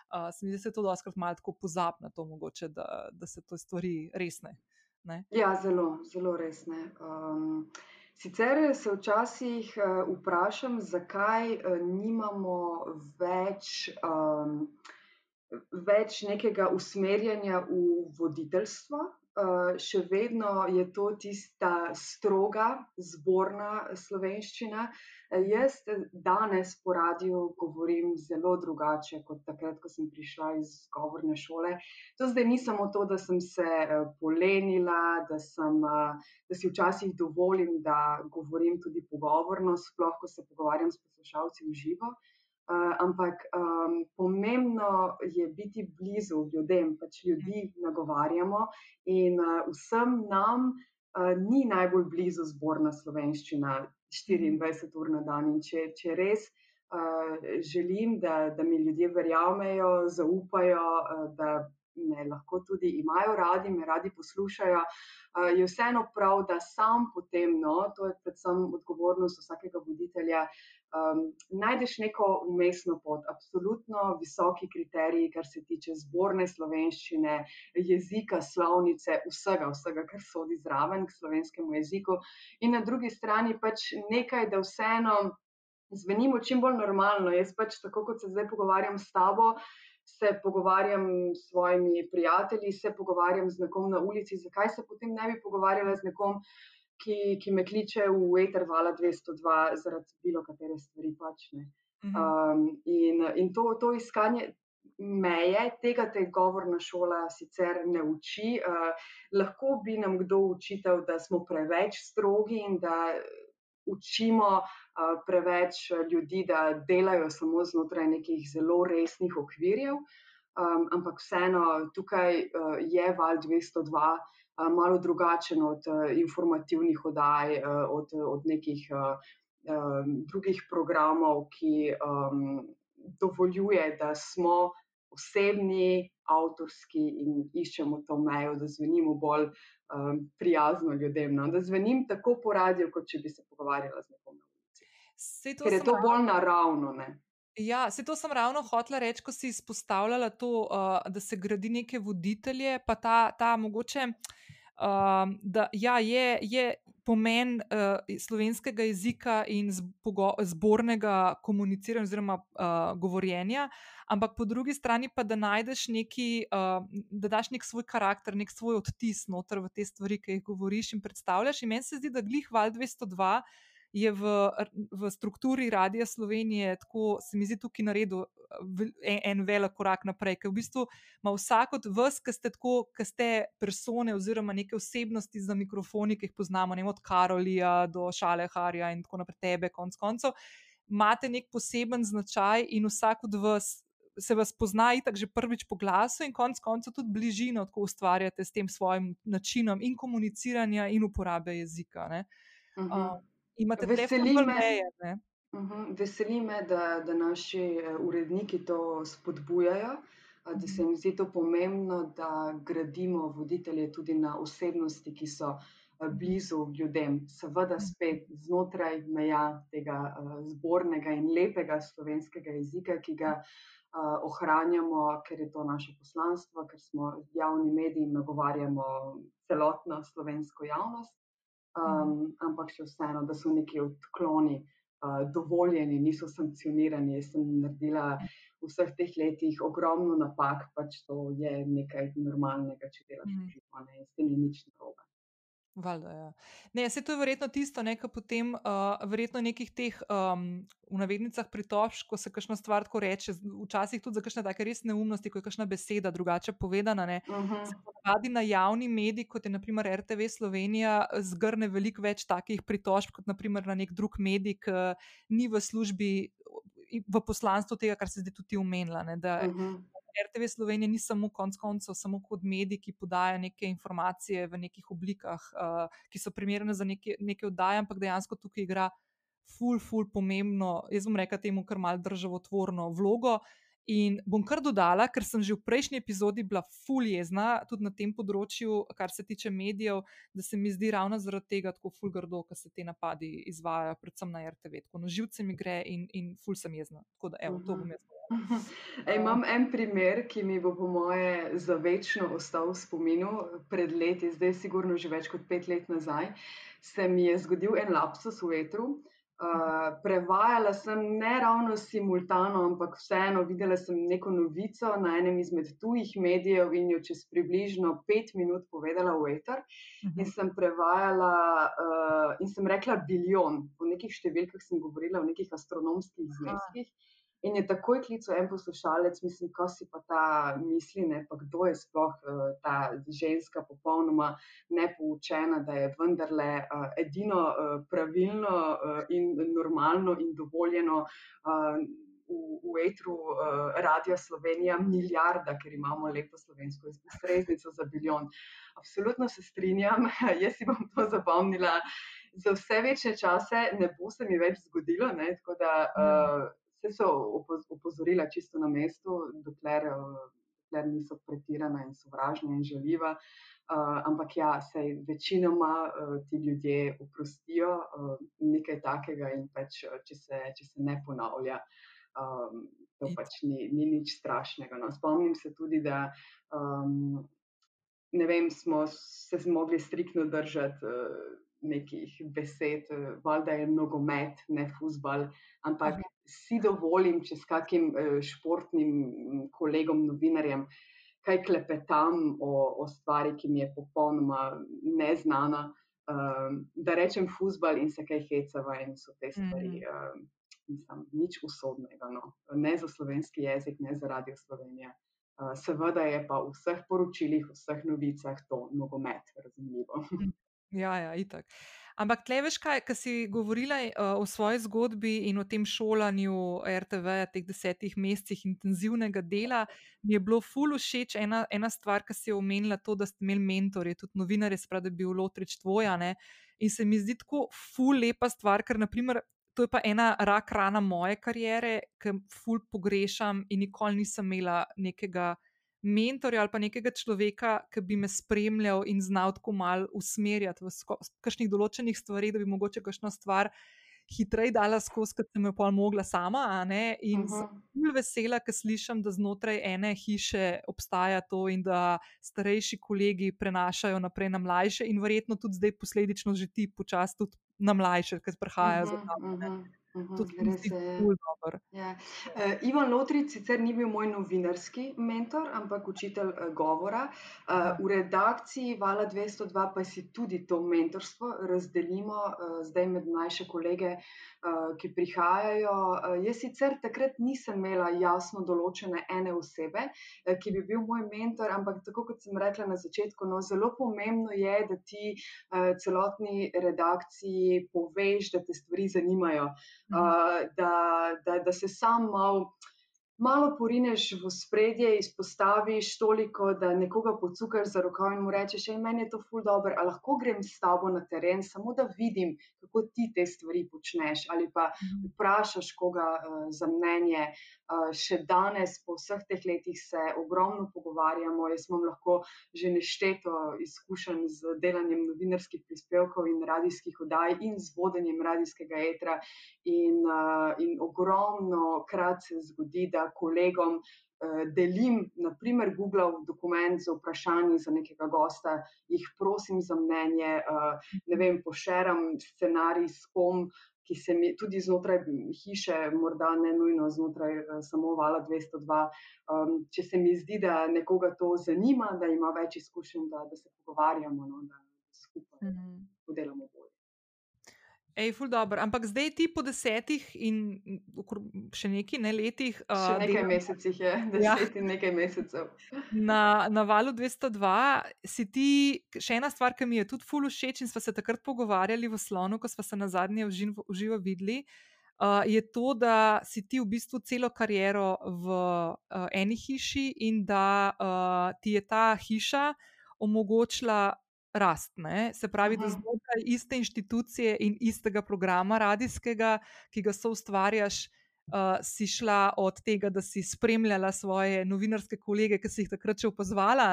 Uh, se mi zdi, da se to doskrat malo tako pozabi na to, mogoče, da, da se to stvari resne. Ne? Ja, zelo, zelo resne. Um, sicer se včasih uh, vprašam, zakaj uh, nimamo več, um, več nekega usmerjanja v voditeljstvo, Eh, še vedno je to tista stroga, zborna slovenščina. Eh, jaz danes po radiju govorim zelo drugače kot takrat, ko sem prišla iz govorne šole. To zdaj ni samo to, da sem se eh, polenila, da, sem, da si včasih dovolim, da govorim tudi pogovorno, sploh ko se pogovarjam s poslušalci v živo. Uh, ampak um, pomembno je biti blizu ljudem, pač ljudi nagovarjamo in uh, vsem nam uh, ni najbolj blizu zborna slovenščina 24 ur na dan. In če, če res uh, želim, da, da mi ljudje verjamejo, zaupajo, uh, da me lahko tudi imajo radi, me radi poslušajo. Je vseeno prav, da sam potem, no, to je predvsem odgovornost vsakega voditelja, um, najdeš neko umestno pot, absolutno visoki kriteriji, kar se tiče zborne slovenščine, jezika, slovnice, vsega, vsega, kar sodi zraven k slovenskemu jeziku. In na drugi strani pač nekaj, da vseeno zvenimo čim bolj normalno. Jaz pač tako, kot se zdaj pogovarjam s tabo se pogovarjam s svojimi prijatelji, se pogovarjam z nekom na ulici, zakaj se potem ne bi pogovarjala z nekom, ki, ki me kliče v Eter Vala 202 zaradi bilo katere stvari. Pač, um, in in to, to iskanje. Meje tega te govorna šola sicer ne uči. Uh, lahko bi nam kdo učitelj, da smo preveč strogi in da učimo uh, preveč ljudi, da delajo samo znotraj nekih zelo resnih okvirjev. Um, ampak vseeno, tukaj uh, je val 202 uh, malo drugačen od uh, informativnih oddaj, uh, od, od nekih um, drugih programov, ki dovoljuje, da smo osebni, avtorski in iščemo to mejo, da zvenimo bolj um, prijazno ljudem. No? Da zvenim tako po radiju, kot če bi se pogovarjala z nekom. Ker je to bolj naravno. Ne? Ja, se to sem ravno hotela reči, ko si izpostavljala to, uh, da se gradi neke voditelje, pa ta, ta mogoče. Uh, da ja, je, je pomen uh, slovenskega jezika in zbornega komuniciranja oziroma uh, govorjenja, ampak po drugi strani pa da najdeš neki, uh, da daš nek svoj karakter, nek svoj odtis noter v te stvari, ki jih govoriš in predstavljaš. In meni se zdi, da glih val 202 je v, v strukturi Radia Slovenije tako, se mi zdi, tukaj naredil en, en velik korak naprej, ker v bistvu ima vsak od vas, ki ste tako, ki ste persone oziroma neke osebnosti za mikrofoni, ki jih poznamo, ne od Karolija do Šaleharja in tako naprej, tebe, konc koncev, imate nek poseben značaj in vsak od vas. Se vas pozna, tako že prvič po glasu, in konec koncev tudi bližino, ko ustvarjate s tem svojim načinom in komuniciranja, in uporabe jezika. Uh -huh. uh, imate veseli me, meje, uh mhm, -huh, veseli me da, da naši eh, uredniki to spodbujajo, da se jim zdi to pomembno, da gradimo voditelje tudi na osebnosti, ki so eh, blizu ljudem, seveda spet znotraj meja tega uh, zbornega in lepega slovenskega jezika, ki ga ohranjamo, ker je to naše poslanstvo, ker smo javni mediji in nagovarjamo celotno slovensko javnost um, ampak še vseeno, da so neki odkloni uh, dovoljeni, niso sankcionirani. Jaz sem naredila v vseh teh letih ogromno napak, pač to je nekaj normalnega, če delaš v življenju, in s tem ni nič narobe. Valjda, ja. Ne, se to je verjetno tisto, nekaj potem, uh, verjetno nekih teh, um, v navednicah, pritožb, ko se kakšna stvar tako reče, včasih tudi za kakšne take res neumnosti, ko je kakšna beseda drugače povedana. Uh mhm. -huh. Radi na javni mediji, kot je naprimer RTV Slovenija, zgrne veliko več takih pritožb, kot naprimer na nek drug medij, ki ni v službi, v poslanstvu tega, kar se zdaj tudi umenila. Ne, da, uh mhm. -huh RTV Slovenija ni samo konc koncev, samo kot medij, ki podaja neke informacije v nekih oblikah, uh, ki so primerne za neke, neke oddaje, ampak dejansko tukaj igra ful, ful pomembno, jaz bom rekel temu kar mal državotvorno vlogo. In bom kar dodala, ker sem že v prejšnji epizodi bila fuljezna, tudi na tem področju, kar se tiče medijev, da se mi zdi ravno zaradi tega tako fulgardo, ker se te napadi izvajajo, predvsem na RTV. Tako na živce mi gre in, in ful sem jezna. Tako da, evo, to bom jaz. Ej, imam en primer, ki mi bo, po moje, za večno ostal v spominu. Pred leti, zdaj, sigurno že več kot pet let nazaj, se mi je zgodil en lapsus v vetru. Uh, prevajala sem ne ravno simultano, ampak vseeno videla sem neko novico na enem izmed tujih medijev in jo čez približno pet minut povedala v eter. Uh -huh. In sem prevajala uh, in sem rekla bilijon, o nekih številkah sem govorila, o nekih astronomskih zneskih. Uh -huh. In je takoj klical en poslušalec, mislim, ko si pa ta misli, ne, pa kdo je sploh uh, ta ženska, popolnoma nepoučena, da je vendarle uh, edino uh, pravilno uh, in normalno in dovoljeno. Uh, V, v etru uh, Radia Slovenija, milijarda, ker imamo lepo slovensko izreznico za bilijon. Absolutno se strinjam, jaz si bom to zapomnila. Za vse večne čase ne bo se mi več zgodilo. Ne, tako da uh, vse so opozorila čisto na mestu, dokler, dokler niso pretirana in sovražna in žaljiva. Uh, ampak ja, se večinoma uh, ti ljudje oprostijo uh, nekaj takega, in pač, če, se, če se ne ponavlja, um, to pač ni, ni nič strašnega. No. Spomnim se tudi, da um, ne vem, smo se mogli striktno držati. Uh, nekih besed, eh, valjda je nogomet, ne futbal, ampak. Si dovolim, če s kakim eh, športnim mm, kolegom, novinarjem, kaj klepetam o, o stvari, ki mi je popolnoma neznana, um, da rečem futbal in se kaj hecava in so te stvari. Mm. Mislim, nič usodnega, no. ne za slovenski jezik, ne za Radio Slovenijo. Seveda je pa v vseh poročilih, v vseh novicah to nogomet, razumljivo. Mm. Ja, ja, itak. Ampak, tle veš kaj, ki si govorila uh, o svoji zgodbi in o tem šolanju RTV, teh desetih mesecih intenzivnega dela, mi je bilo ful všeč ena, ena stvar, ki si omenila, to, da ste imeli mentorje, tudi novinarje, spravi, da bi bil Lotrič tvoja. Ne? In se mi zdi tako ful lepa stvar, ker naprimer. To je pa ena rak rana moje kariere, ki ful pogrešam in nikoli nisem imela nekega mentorja ali pa nekega človeka, ki bi me spremljal in znal tako malo usmerjati v kakšnih določenih stvareh, da bi mogoče kakšno stvar hitreje dala skozi, kot sem jo pa mogla sama. In uh -huh. sem vesela, ker slišim, da znotraj ene hiše obstaja to in da starejši kolegi prenašajo naprej na mlajše, in verjetno tudi zdaj posledično že ti počasi tudi na mlajše, ki prihajajo uh -huh, za nami. Mhm, tudi res je. Ja. Uh, Ivan Lotrič sicer ni bil moj novinarski mentor, ampak učitelj uh, govora. Uh, v redakciji Vala 202 pa si tudi to mentorstvo razdelimo uh, zdaj med mlajše kolege, uh, ki prihajajo. Uh, jaz sicer takrat nisem imela jasno določene ene osebe, uh, ki bi bil moj mentor, ampak tako kot sem rekla na začetku, no, zelo pomembno je, da ti uh, celotni redakciji poveš, da te stvari zanimajo da, da, da se sam malo malo porineš v spredje, izpostaviš toliko, da nekoga pocukaš za roko in mu rečeš, da meni je to ful dobro, ali lahko grem s tabo na teren, samo da vidim, kako ti te stvari počneš. Ali pa mhm. vprašaš koga uh, za mnenje. Uh, še danes, po vseh teh letih, se ogromno pogovarjamo. Jaz imam lahko že nešteto izkušenj z delanjem novinarskih prispevkov in radijskih oddaj in z vodenjem radijskega etra. In, uh, in ogromno krat se zgodi, da kolegom eh, delim, naprimer, Google dokument z vprašanji za nekega gosta, jih prosim za mnenje, eh, ne vem, pošeram scenarij s kom. Ki se mi tudi znotraj hiše, morda ne nujno znotraj uh, samo vala 202. Um, če se mi zdi, da nekoga to zanima, da ima več izkušenj, da, da se pogovarjamo, no, da skupaj mm -hmm. delamo bolje. Ej, ful dobro. Ampak zdaj ti po desetih in še nekaj ne letih. Še uh, nekaj delam, mesecih je, ja. deset ja. in nekaj mesecev. Na, na valu 202 si ti, še ena stvar, ki mi je tudi ful všeč in smo se takrat pogovarjali v slonu, ko smo se na zadnje v živo videli. uh, je to, da si ti v bistvu celo kariero v uh, eni hiši in da uh, ti je ta hiša omogočila rast. Ne? Se pravi, da znotraj iste inštitucije in istega programa radijskega, ki ga so ustvarjaš. Uh, si šla od tega, da si spremljala svoje novinarske kolege, ki si jih takrat še opazovala,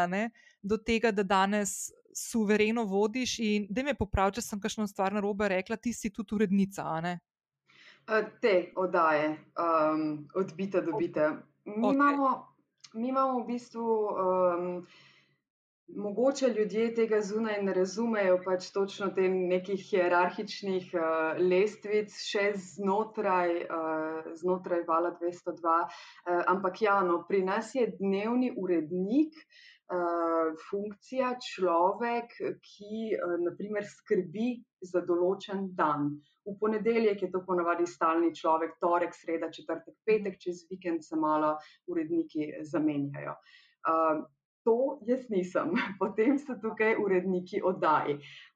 do tega, da danes suvereno vodiš. In da me popravi, če sem kakšno stvar na robe rekla, ti si tudi urednica. Te oddaje, um, odbite, dobite. Mi, okay. imamo, mi imamo v bistvu. Um, Mogoče ljudje tega zunaj ne razumejo, pač točno te nekih hierarhičnih uh, lestvic, še znotraj, uh, znotraj Vala 202. Uh, ampak ja, no, pri nas je dnevni urednik uh, funkcija človek, ki uh, naprimer skrbi za določen dan. V ponedeljek je to ponavadi stalni človek, torek, sreda, četrtek, petek, čez vikend se malo uredniki zamenjajo. Uh, To jaz nisem, potem so tukaj uredniki oddaj.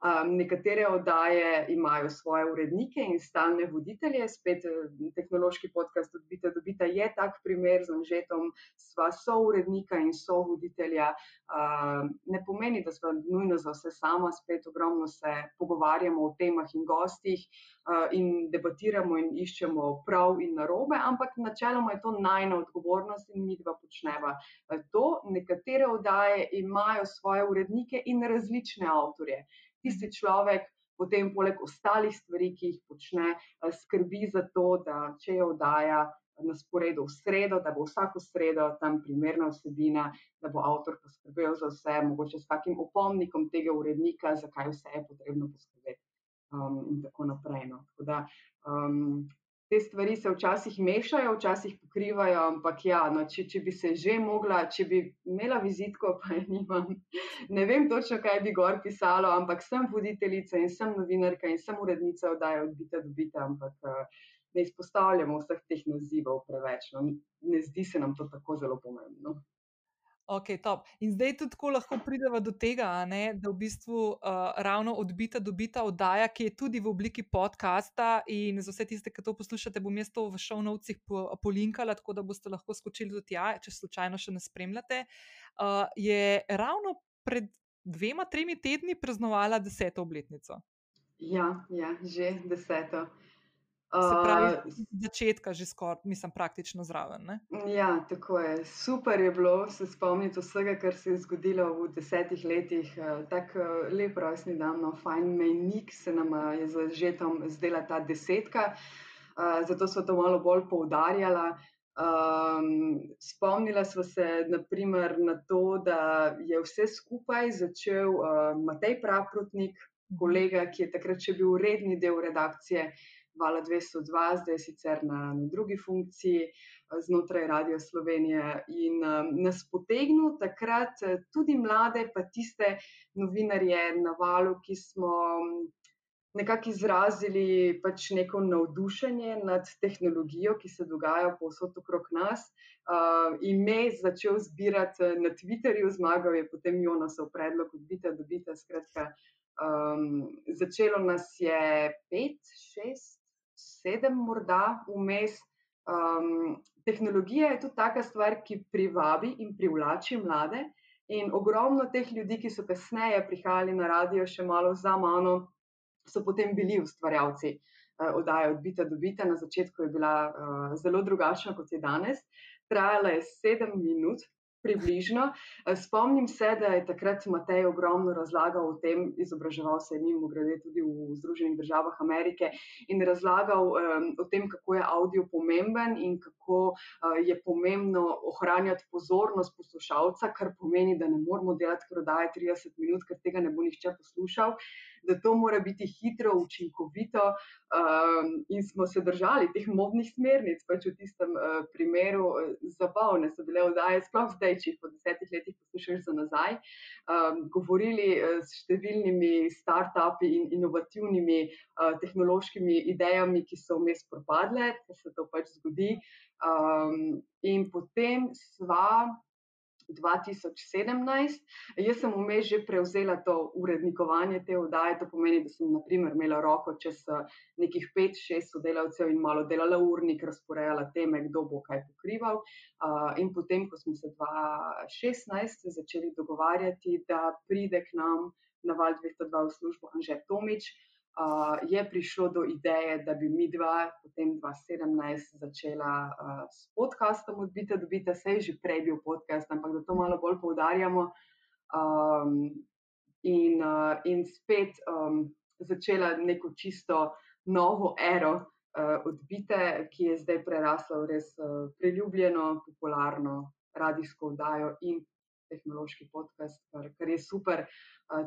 Um, nekatere oddaje imajo svoje urednike in stalne voditelje, spet eh, tehnološki podcast Odbite, dobite je tak primer z Anžetom, sva so urednika in so voditelja. Um, ne pomeni, da smo nujno za vse sama, spet ogromno se pogovarjamo o temah in gostih uh, in debatiramo in iščemo prav in narobe, ampak načeloma je to najna odgovornost in mi dva počneva uh, to. Nekatere oddaje imajo svoje urednike in različne avtorje. Tisti človek potem, poleg ostalih stvari, ki jih počne, eh, skrbi za to, da če je oddaja na sporedu v sredo, da bo vsako sredo tam primerna vsebina, da bo avtor poskrbel za vse, mogoče s takim opomnikom tega urednika, zakaj vse je potrebno poskrbeti. Um, in tako naprej. No. Tako da, um, te stvari se včasih mešajo, včasih pokrivajo, ampak ja, no, če, če bi se že mogla, če bi imela vizitko, pa je nimam, ne vem točno, kaj bi gor pisalo, ampak sem voditeljica in sem novinarka in sem urednica oddaje odbite, dobite, ampak uh, ne izpostavljamo vseh teh nazivov preveč. No. Ne zdi se nam to tako zelo pomembno. Ok, top. In zdaj tudi tako lahko pridemo do tega, ne, da v bistvu uh, ravno odbita, dobita oddaja, ki je tudi v obliki podcasta. In za vse tiste, ki to poslušate, bom jaz to v šovnovcih po, polinkala, tako da boste lahko skočili do tja, če slučajno še ne spremljate. Uh, je ravno pred dvema, tremi tedni praznovala deseto obletnico. Ja, ja že deseto. Se pravi, od začetka že skoraj, mislim, praktično zraven. Ne? Ja, tako je. Super je bilo se spomniti vsega, kar se je zgodilo v desetih letih. Tako lep rojstni dan, no, fajn mejnik se nam je za žetom zdela ta desetka. Zato smo to malo bolj poudarjala. Um, spomnila smo se naprimer, na to, da je vse skupaj začel uh, Matej Praprotnik, mhm. kolega, ki je takrat še bil redni del redakcije. Vala 202, zdaj sicer na, na drugi funkciji eh, znotraj Radio Slovenije in um, nas potegnil takrat eh, tudi mlade, pa tiste novinarje na valu, ki smo mm, nekako izrazili pač neko navdušenje nad tehnologijo, ki se dogaja povsod okrog nas. Uh, ime začel zbirati na Twitterju, zmagal je potem Jonasov predlog, odbite, dobite. Skratka, um, začelo nas je pet, šest sedem, morda vmes. Um, tehnologija je tudi taka stvar, ki privabi in privlači mlade. In ogromno teh ljudi, ki so kasneje prihajali na radio, še malo za mano, so potem bili ustvarjalci uh, oddaje Odbita do Bita. Na začetku je bila uh, zelo drugačna kot je danes. Trajala je sedem minut, približno. Eh, spomnim se, da je takrat Matej ogromno razlagal o tem, izobraževal se je mimo grede tudi v Združenih državah Amerike in razlagal um, o tem, kako je audio pomemben in kako uh, je pomembno ohranjati pozornost poslušalca, kar pomeni, da ne moramo delati prodaje 30 minut, ker tega ne bo nihče poslušal da to mora biti hitro, učinkovito, um, in smo se držali teh modnih smernic. Pač v tistem uh, primeru uh, zabavne so bile vdaje, sploh zdaj, če jih po desetih letih poslušaš za nazaj. Um, govorili uh, s številnimi start-upi in inovativnimi uh, tehnološkimi idejami, ki so vmes propadle, da se to pač zgodi. Um, in potem sva 2017. Jaz sem vmes že prevzela to urednikovanje te vdaje, to pomeni, da sem naprimer imela roko čez nekih 5-6 sodelavcev in malo delala urnik, razporejala teme, kdo bo kaj pokrival. In potem, ko smo se 2016 začeli dogovarjati, da pride k nam na Val 202 v službo Anže Tomič, uh, je prišlo do ideje, da bi mi dva, potem 2017, začela uh, s podcastom Odbite, dobite, se je že prej bil podcast, ampak da to malo bolj poudarjamo. Um, in, uh, in spet um, začela neko čisto novo ero uh, Odbite, ki je zdaj prerasla v res uh, priljubljeno, popularno radijsko vdajo in tehnološki podcast, kar, kar je super.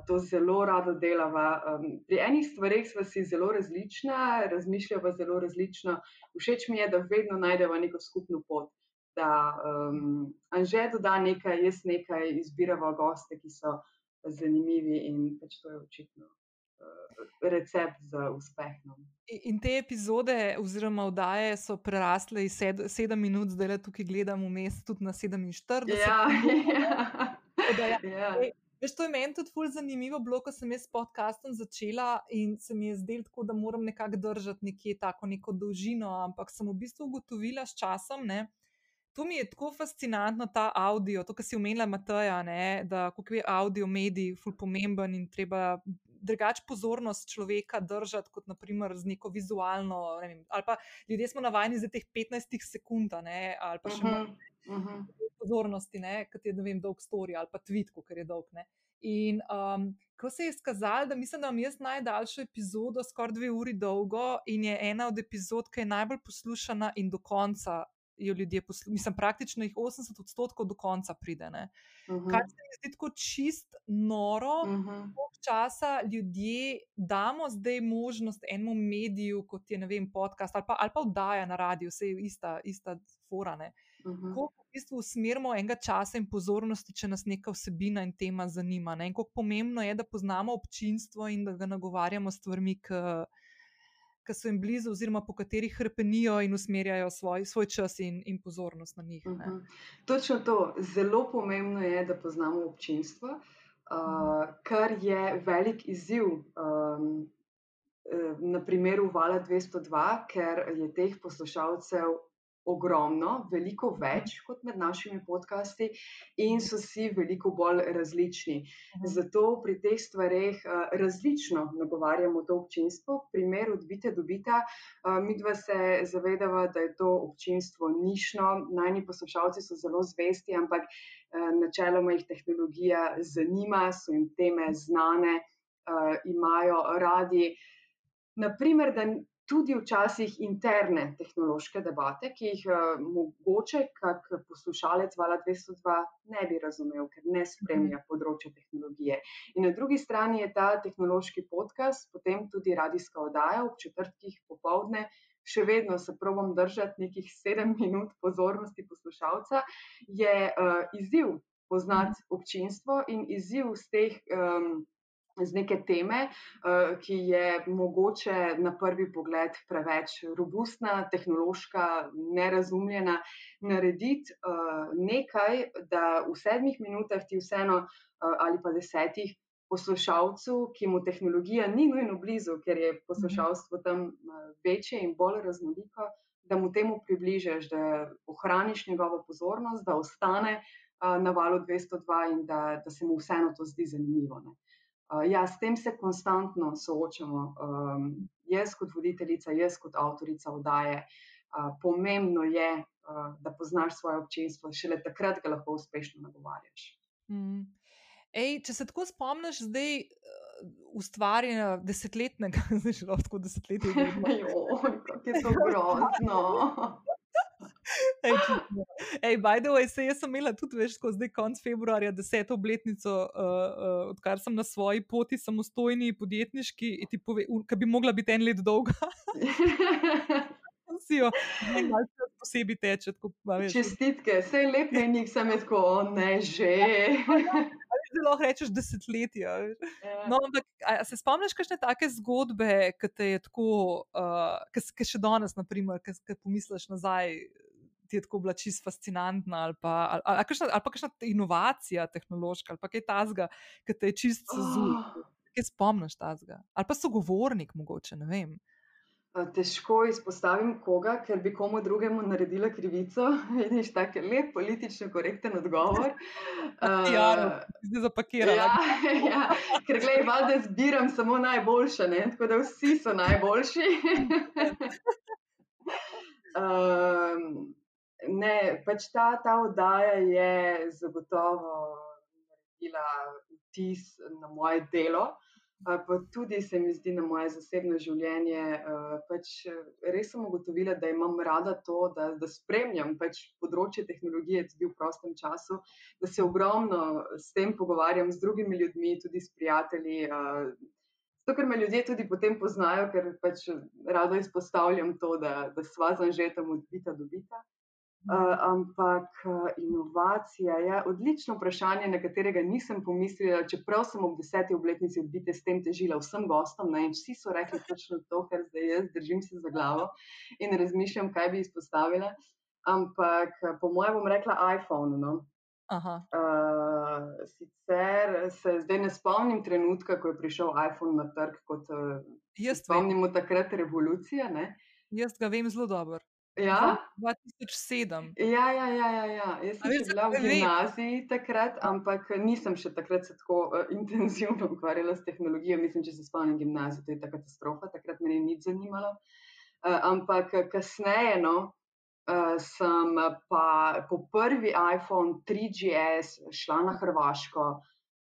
To zelo rado delava. Pri enih stvareh smo si zelo različna, razmišljamo zelo različno. Všeč mi je, da vedno najdemo neko skupno pot. Da um, Anže doda nekaj, jaz nekaj, izbiramo goste, ki so zanimivi in pač to je očitno. Recept za uspeh. No. In te epizode, oziroma oddaje, so prerasle iz 7 minut, zdaj le tukaj gledamo, vmes tudi na 47. Ja, ja. ja. Veš, to je meni tudi fully zanimivo, bilo, ko sem jaz s podcastom začela in se mi je zdelo tako, da moram nekako držati nekje tako neko dolžino, ampak sem v bistvu ugotovila s časom, ne, to mi je tako fascinantno, ta audio, to, kar si omenila, Mateja, ne, da kako je audio medij fully pomemben in treba drugače pozornost človeka držati, kot naprimer z neko vizualno. Ne vem, ali pa ljudje smo navajeni za teh 15 sekund, ne, ali pa še uh -huh. pozornosti, kot je vem, dolg story ali pa tweet, ker je dolg. Ne. In um, ko se je izkazalo, da mislim, da imam jaz najdaljšo epizodo, skoraj dve uri dolgo, in je ena od epizod, ki je najbolj poslušana in do konca jo ljudje poslušajo. Mislim, praktično jih 80 odstotkov do konca pride. Uh -huh. Kar se mi zdi tako čist noro, uh -huh. koliko časa ljudje damo zdaj možnost enemu mediju, kot je vem, podcast ali pa, ali pa oddaja na radiju, vse je ista, ista forane. Uh -huh. Kako v bistvu usmerimo enega časa in pozornosti, če nas neka vsebina in tema zanima. Ne? In kako pomembno je, da poznamo občinstvo in da ga nagovarjamo s stvarmi, ki ki so jim blizu, oziroma po katerih hrpenijo in usmerjajo svoj, svoj čas in, in pozornost na njih. Uh mhm. -huh. Točno to. Zelo pomembno je, da poznamo občinstvo, uh, kar je velik izziv. Um, Na primeru Vala 202, ker je teh poslušalcev ogromno, veliko več kot med našimi podcasti, in so si veliko bolj različni. Mhm. Zato pri teh stvareh uh, različno nagovarjamo to občinstvo. Primer odbite, dobite. Uh, mi dva se zavedava, da je to občinstvo nišno, najni poslušalci so zelo zvesti, ampak uh, načeloma jih tehnologija zanima, so jim teme znane, imajo radi. Naprimer, da tudi včasih interne tehnološke debate, ki jih uh, mogoče kak poslušalec Vala 202 ne bi razumel, ker ne spremlja mhm. področja tehnologije. In na drugi strani je ta tehnološki podcast, potem tudi radijska oddaja ob četrtkih popovdne. Še vedno se probujem držati nekih sedem minut pozornosti poslušalca, je uh, izziv poznati mhm. občinstvo in izziv z teh um, z neke teme, uh, ki je mogoče na prvi pogled preveč robustna, tehnološka, nerazumljena, narediti uh, nekaj, da v sedmih minutah ti vseeno uh, ali pa desetih. Poslušalcu, ki mu tehnologija ni nujno blizu, ker je poslušalstvo tam večje in bolj raznoliko, da mu temu približaš, da ohraniš njegovo pozornost, da ostane na valu 202 in da, da se mu vseeno to zdi zanimivo. Ne. Uh, ja, s tem se konstantno soočamo. Um, jaz, kot voditeljica, jaz, kot avtorica vdaje, uh, pomembno je, uh, da poznaš svoje občinstvo, šele takrat ga lahko uspešno nagovarjaš. Mm. Ej, če se tako spomniš, zdaj ustvarjanja desetletnega, zdaj že lahko desetletje. Kako je to grozno. Ej, Ej, by the way, se jaz sem imela tudi več kot zdaj, konc februarja, deseto obletnico, uh, uh, odkar sem na svoji poti samostojni podjetniški, ki bi mogla biti en let dolga. Si jo, malo posebej teče. Čestitke, vse je lepo, in jih sem tako, ne že. Zelo rečeš desetletja. Ja. No, ampak, se spomniš, kakšne take zgodbe, ki te je tako, uh, ki še danes, naprimer, ki pomisliš nazaj, ti je tako bila čisto fascinantna, ali pa, ali, ali, kakšna, ali pa kakšna inovacija tehnološka, ali pa kaj tasga, ki te je čisto zunaj. Oh. Kaj spomniš tasga? Ali pa sogovornik, mogoče, ne vem. Težko izpostavim koga, ker bi komu drugemu naredila krivico. Vidiš, tako je lep, politično korekten odgovor. Ja, Eh, zdaj zapakirala. Ja, ja, ker gledaj, valjda zbiram samo najboljše, ne? tako da vsi so najboljši. um, ne, pač ta, ta oddaja je zagotovo naredila vtis na moje delo. Pa tudi se mi zdi na moje zasebno življenje. Pač res sem ugotovila, da imam rada to, da, da spremljam pač področje tehnologije tudi v prostem času, da se ogromno s tem pogovarjam z drugimi ljudmi, tudi s prijatelji. Zato, ker me ljudje tudi potem poznajo, ker pač rado izpostavljam to, da, da sva zanžeta od bita do bita. Uh, ampak uh, inovacija je odlično vprašanje, na katerega nisem pomislila, čeprav sem ob deseti obletnici odbite s tem težila vsem gostom. Ne, in vsi so rekli točno to, kar zdaj jaz držim se za glavo in razmišljam, kaj bi izpostavila. Ampak uh, po mojem bom rekla iPhone. No. Aha. Uh, sicer se zdaj ne spomnim trenutka, ko je prišel iPhone na trg, kot uh, spomnimo takrat revolucija. Ne? jaz ga vem zelo dobro. Ja? 2007. Ja, ja, ja, ja, ja. Jaz sem veš, še bila v gimnaziji takrat, ampak nisem še takrat se tako uh, intenzivno ukvarjala s tehnologijo. Mislim, če se spomnim gimnazije, to je ta katastrofa, takrat me ni nič zanimalo. Uh, ampak eh, kasneje, no, uh, sem pa po prvi iPhone 3GS šla na Hrvaško.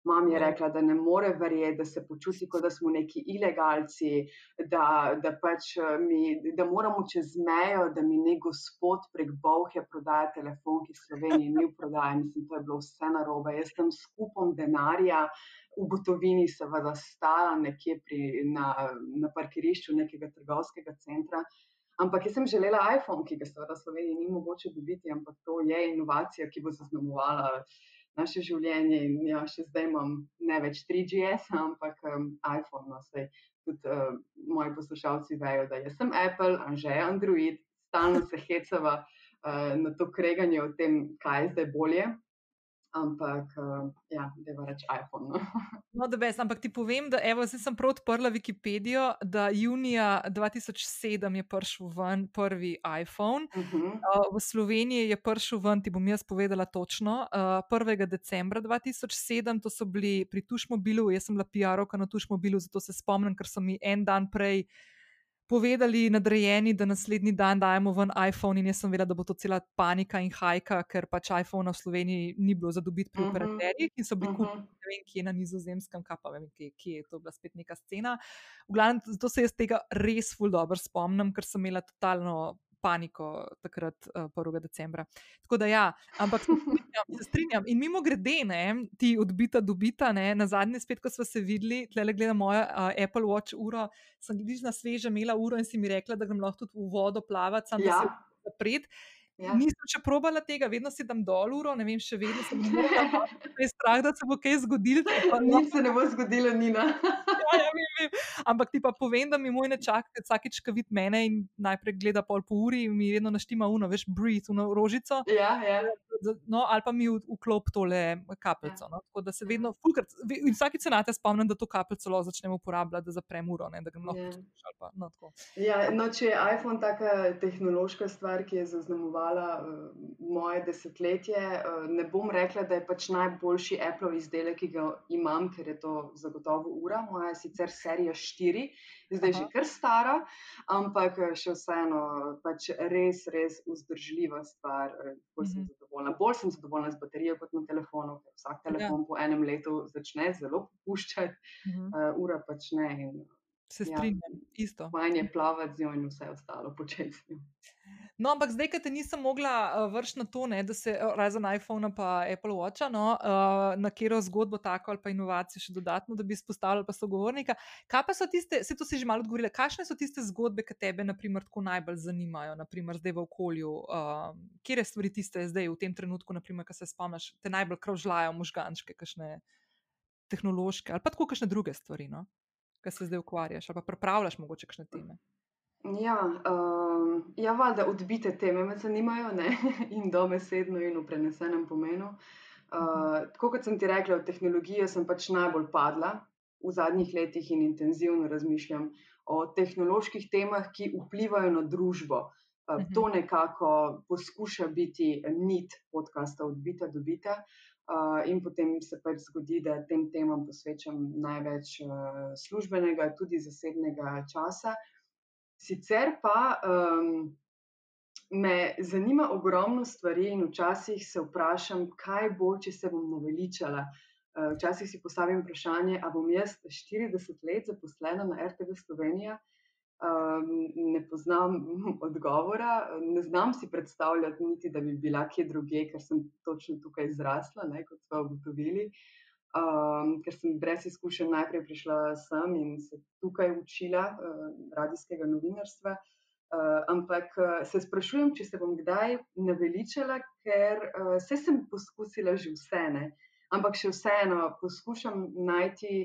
Mam je Ja. rekla, da ne more verjeti, da se počuti, kot da smo neki ilegalci, da, da, pač eh, mi, da moramo čez mejo, da mi nek gospod prek Bovhe prodaja telefon, ki v Sloveniji ni v prodaji. Mislim, to je bilo vse narobe. Jaz sem s kupom denarja v gotovini, seveda, stala nekje pri, na, na parkirišču nekega trgovskega centra. Ampak jaz sem želela iPhone, ki ga seveda v Sloveniji ni mogoče dobiti, ampak to je inovacija, ki bo zaznamovala naše življenje. In ja, še zdaj imam ne več 3GS, ampak um, iPhone. No, saj tudi uh, moji poslušalci vejo, da jaz sem Apple, Anže je Android, stalno se hecava uh, na to kreganje o tem, kaj je zdaj bolje. Ampak, uh, ja, da je reč iPhone. No. No, da bes, ampak ti povem, da evo, zdaj sem prav odprla Wikipedijo, da junija 2007 je prišel ven prvi iPhone. Uh -huh. Uh, v Sloveniji je prišel ven, ti bom jaz povedala točno, uh, 1. decembra 2007, to so bili pri Tušmobilu, jaz sem bila PR-ovka na Tušmobilu, zato se spomnim, ker so mi en dan prej povedali nadrejeni, da naslednji dan dajemo ven iPhone in jaz sem vedela, da bo to cela panika in hajka, ker pač iPhone v Sloveniji ni bilo za dobiti pri Mhm. operaterjih in so bili Mhm. kupljeni ne vem, kje na nizozemskem, kaj pa vem, kje, kje je to bila spet neka scena. V glavnem, zato se jaz tega res ful dobro spomnim, ker sem imela totalno paniko takrat, uh, 1. decembra. Tako da ja, ampak se strinjam, se strinjam. In mimo grede, ne, ti odbita, dobita, ne, na zadnje spet, ko smo se videli, tle gledam mojo uh, Apple Watch uro, sem bližna sveže imela uro in si mi rekla, da grem lahko tudi v vodo plavati, sam da se Ja, zapret. Ja. Nisem še probala tega, vedno si dam dol uro, ne vem, še vedno sem imela strah, da se bo kaj zgodilo. pa no, Nič se ne bo zgodilo, Nina. ja, ja, vem, vem. Ampak ti pa povem, da mi moj nečak, vsakič, ko vidi mene in najprej gleda pol po uri, mi vedno naštima uno, veš, breathe, uno rožico. Ja, ja. No, ali pa mi vklop tole kapljico. No? Tako da se vedno, fulkrat, in vsakič se na te spomnim, da to kapljico lahko začnem uporabljati, da zaprem uro, ne, da grem lahko Ja. poslušati. ali Pa, no, tako. Ja, no, če je iPhone taka tehnološka stvar, ki je zaznamovala uh, moje desetletje, uh, ne bom rekla, da je pač najboljši Apple izdelek, ki ga imam, ker je to zagotovo ura. Moja je sicer serija 4, zdaj Aha. že kar stara, ampak eh, še vseeno pač res, res vzdržljiva stvar. eh, Bolj sem Mhm. zadovoljna. Bolj sem zadovoljna z baterijo kot na telefonu, ker vsak Ja. telefon po enem letu začne zelo popuščati, Mhm. uh, ura pač ne. In, Se Ja. strinjam, isto. Fajn je plavati z njo in vse ostalo početi z njo. No, ampak zdaj, ker te nisem mogla uh, vršiti na to, ne, da se eh, razen iPhona in Apple Watcha, no, uh, na katero zgodbo tako ali pa inovacijo še dodatno, da bi izpostavljala pa sogovornika. Kaj pa so tiste, se to si že malo odgovorila, kakšne so tiste zgodbe, ki tebe naprimer, tako najbolj zanimajo, naprimer zdaj v okolju? Uh, kje stvari tiste zdaj v tem trenutku, naprimer, ki se spomniš, te najbolj kravžljajo možgančke, kakšne tehnološke ali pa tako kakšne druge stvari, no, ki se zdaj ukvarjaš ali pa pripravljaš mogoče kakšne teme. Ja, um, ja valjda odbite teme me zanimajo, ne? in dobesedno in v prenesenem pomenu. Uh, tako kot sem ti rekla, v tehnologijo sem pač najbolj padla v zadnjih letih in intenzivno razmišljam o tehnoloških temah, ki vplivajo na družbo. Uh, to nekako poskuša biti nit podcasta odbita, dobita. Uh, in potem se pač zgodi, da tem temam posvečam največ uh, službenega, tudi zasebnega časa. Sicer pa um, me zanima ogromno stvari, in včasih se vprašam, kaj bo, če se bom naveličala. Uh, včasih si postavim vprašanje, ali bom jaz 40 let zaposlena na RTV Slovenija. Um, ne poznam odgovora, ne znam si predstavljati, niti da bi bila kje drugje, ker sem točno tukaj zrasla, ne, kot smo ugotovili. Um, ker sem brez izkušenj najprej prišla sem in se tukaj učila uh, radijskega novinarstva. Uh, ampak uh, se sprašujem, če se bom kdaj naveličala, ker uh, vse sem poskusila že vse, ne? ampak še vseeno poskušam najti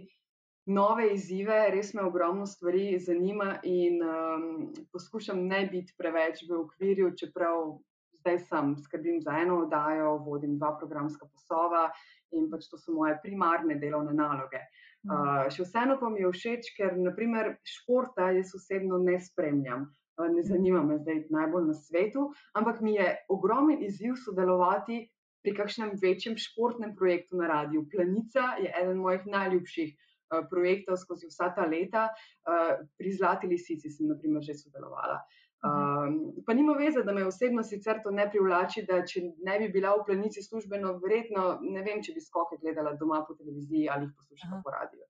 nove izzive, res me ogromno stvari zanima in um, poskušam ne biti preveč v okvirju, čeprav zdaj sem, skrbim za eno oddajo, vodim dva programska posova in pač to so moje primarne delovne naloge. Uh, še vseeno pa mi je všeč, ker naprimer športa jaz osebno ne spremljam. Uh, ne zanima me zdaj najbolj na svetu, ampak mi je ogromen izziv sodelovati pri kakšnem večjem športnem projektu na radiju. Planica je eden mojih najljubših uh, projektov skozi vsa ta leta. Uh, pri Zlati lisici sem naprimer že sodelovala. Uh, Um, pa nima veze, da me osebno sicer to ne privlači, da če ne bi bila v planici službeno, verjetno ne vem, če bi skoke gledala doma po televiziji ali jih poslušala po radiju.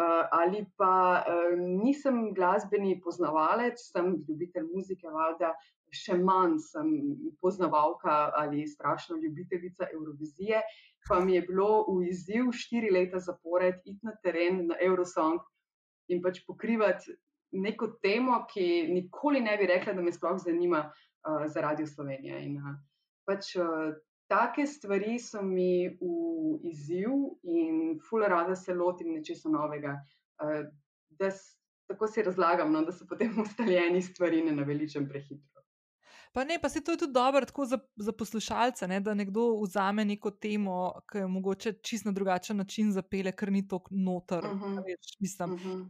Uh, ali pa um, nisem glasbeni poznavalec, sem ljubitelj muzike, valjda še manj sem poznavalka ali strašno ljubiteljica Eurovizije. Pa mi je bilo v izziv štiri leta zapored iti na teren na Eurosong in pač pokrivati neko temo, ki nikoli ne bi rekla, da me sploh zanima uh, za Radio Slovenija. In uh, pač uh, take stvari so mi v izziv in fula rada se lotim nečesa novega. Uh, da tako si razlagam, no, da so potem ustaljeni stvari ne naveličem prehitro. Pa ne, pa se to je tudi dobro za, za poslušalce, ne, da nekdo vzame neko temo, ki je mogoče čisto na drugačen način zapele, ker ni tako noter. Uh -huh. več, mislim, uh mhm. -huh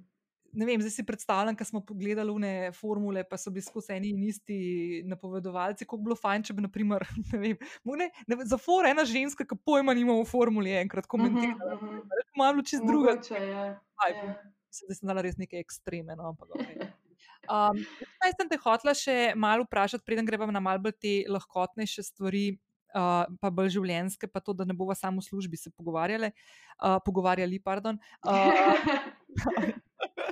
ne vem, zdaj si predstavljam, ko smo pogledali une formule, pa so bili skozi eni in isti napovedovalci, kako bi bilo fajn, če bi, naprimer, ne vem, ne, ne, za for ena ženska, ki pojma nima v formuli, enkrat komentirala. Uh -huh, uh -huh. Malo čez druga. Če je. Mislim, da sem dala res nekaj ekstreme. No, ampak, okay. um, kaj sem te hotla še malo vprašati, preden gremo na malce te lahkotnejše stvari, uh, pa bolj življenjske, pa to, da ne bomo samo v službi se pogovarjali. Uh, pogovarjali pardon. Uh,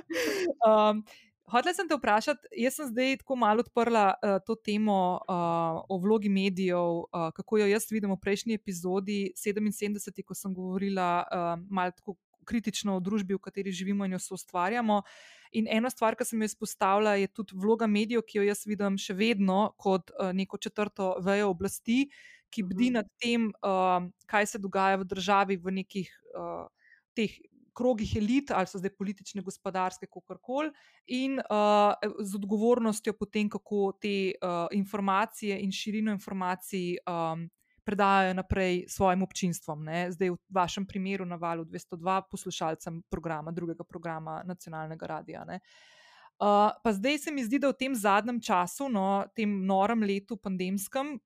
Um, Hotela sem te vprašati, jaz sem zdaj tako malo odprla uh, to temo uh, o vlogi medijev, uh, kako jo jaz vidim v prejšnji epizodi 77, ko sem govorila uh, malo tako kritično o družbi, v kateri živimo in jo soustvarjamo. In ena stvar, ki sem jo izpostavila, je tudi vloga medijev, ki jo jaz vidim še vedno kot uh, neko četrto vejo oblasti, ki bdi mhm. nad tem, uh, kaj se dogaja v državi v nekih uh, teh krogih elit, ali so zdaj politične, gospodarske, kako koli, in uh, z odgovornostjo potem, kako te uh, informacije in širino informacij um, predajajo naprej svojim občinstvom. Ne? Zdaj, v vašem primeru, na valu 202 poslušalcem programa, drugega programa nacionalnega radia. Uh, pa zdaj se mi zdi, da v tem zadnjem času, no, tem norem letu, pandemskem,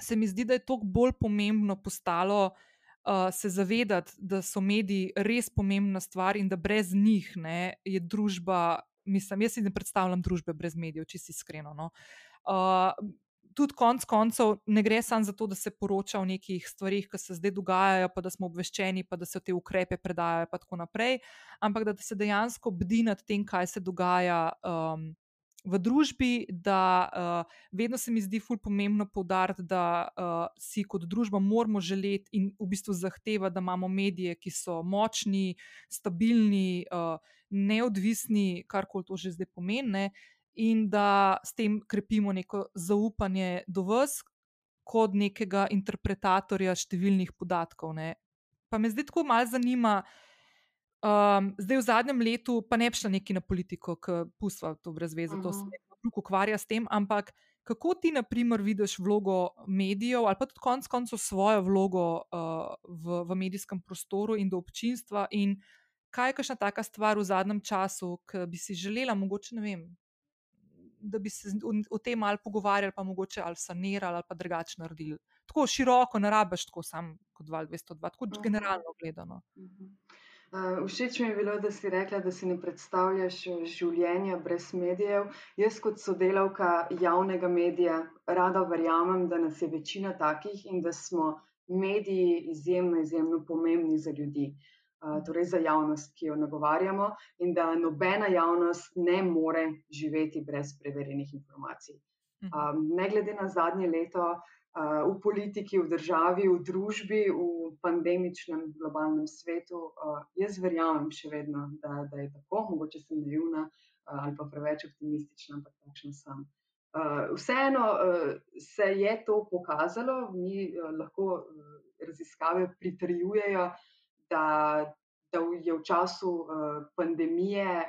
se mi zdi, da je toliko bolj pomembno postalo uh, uh, se zavedati, da so mediji res pomembna stvar in da brez njih ne, je družba, mislim, jaz si ne predstavljam družbe brez medijev, če si iskreno. No. Uh, tudi konec koncev ne gre samo za to, da se poroča o nekih stvarih, ki se zdaj dogajajo, pa da smo obveščeni, pa da se te ukrepe predajajo, in tako naprej, ampak da se dejansko bdi nad tem, kaj se dogaja. Um, v družbi, da uh, vedno se mi zdi fulj pomembno poudariti, da uh, si kot družba moramo želeti in v bistvu zahtevati, da imamo medije, ki so močni, stabilni, uh, neodvisni, kar koli to že zdaj pomeni, in da s tem krepimo neko zaupanje do vas. Kot nekega interpretatorja številnih podatkov. Ne. Pa me zdaj tako malo zanima, uh, Um, zdaj, v zadnjem letu, pa ne bi šla neki na politiko, ki pustva to brez veze, uh -huh. to se drug ukvarja s tem, ampak kako ti, na primer, vidiš vlogo medijev ali pa tudi konec koncev svojo vlogo uh, v, v medijskem prostoru in do občinstva, in kaj je kakšna taka stvar v zadnjem času, ki bi si želela, mogoče ne vem. Da bi se o tem malo pogovarjali, pa mogoče ali sanirali, ali pa drugače naredili. Tako široko, ne rabiš tako, samo kot 202, tako uh -huh. generalno gledano. Uh -huh. Všeč mi je bilo, da si rekla, da si ne predstavljaš eh, življenja brez medijev. Jaz, kot sodelavka javnega medija, rada verjamem, da nas je večina takih in da smo mediji izjemno, izjemno pomembni za ljudi, uh, torej za javnost, ki jo nagovarjamo, in da nobena javnost ne more živeti brez preverjenih informacij. Um, ne glede na zadnje leto, v politiki, v državi, v družbi, v pandemičnem globalnem svetu. Jaz verjamem še vedno, da, da je tako, mogoče sem naivna ali pa preveč optimistična, ampak takšna sem. Vseeno se je to pokazalo, mi lahko raziskave pritrjujejo, da, da je v času pandemije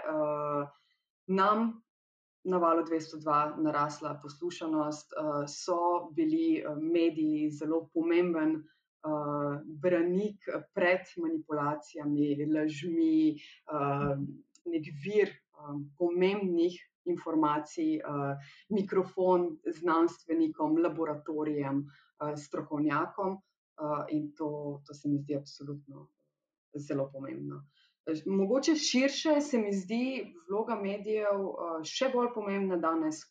nam na valu 202 narasla poslušanost, uh, so bili uh, mediji zelo pomemben uh, branik pred manipulacijami, lažmi, nek vir pomembnih informacij, mikrofon znanstvenikom, laboratorijem, strokovnjakom in to, to se mi zdi absolutno zelo pomembno. Mogoče širše se mi zdi vloga medijev uh, še bolj pomembna danes,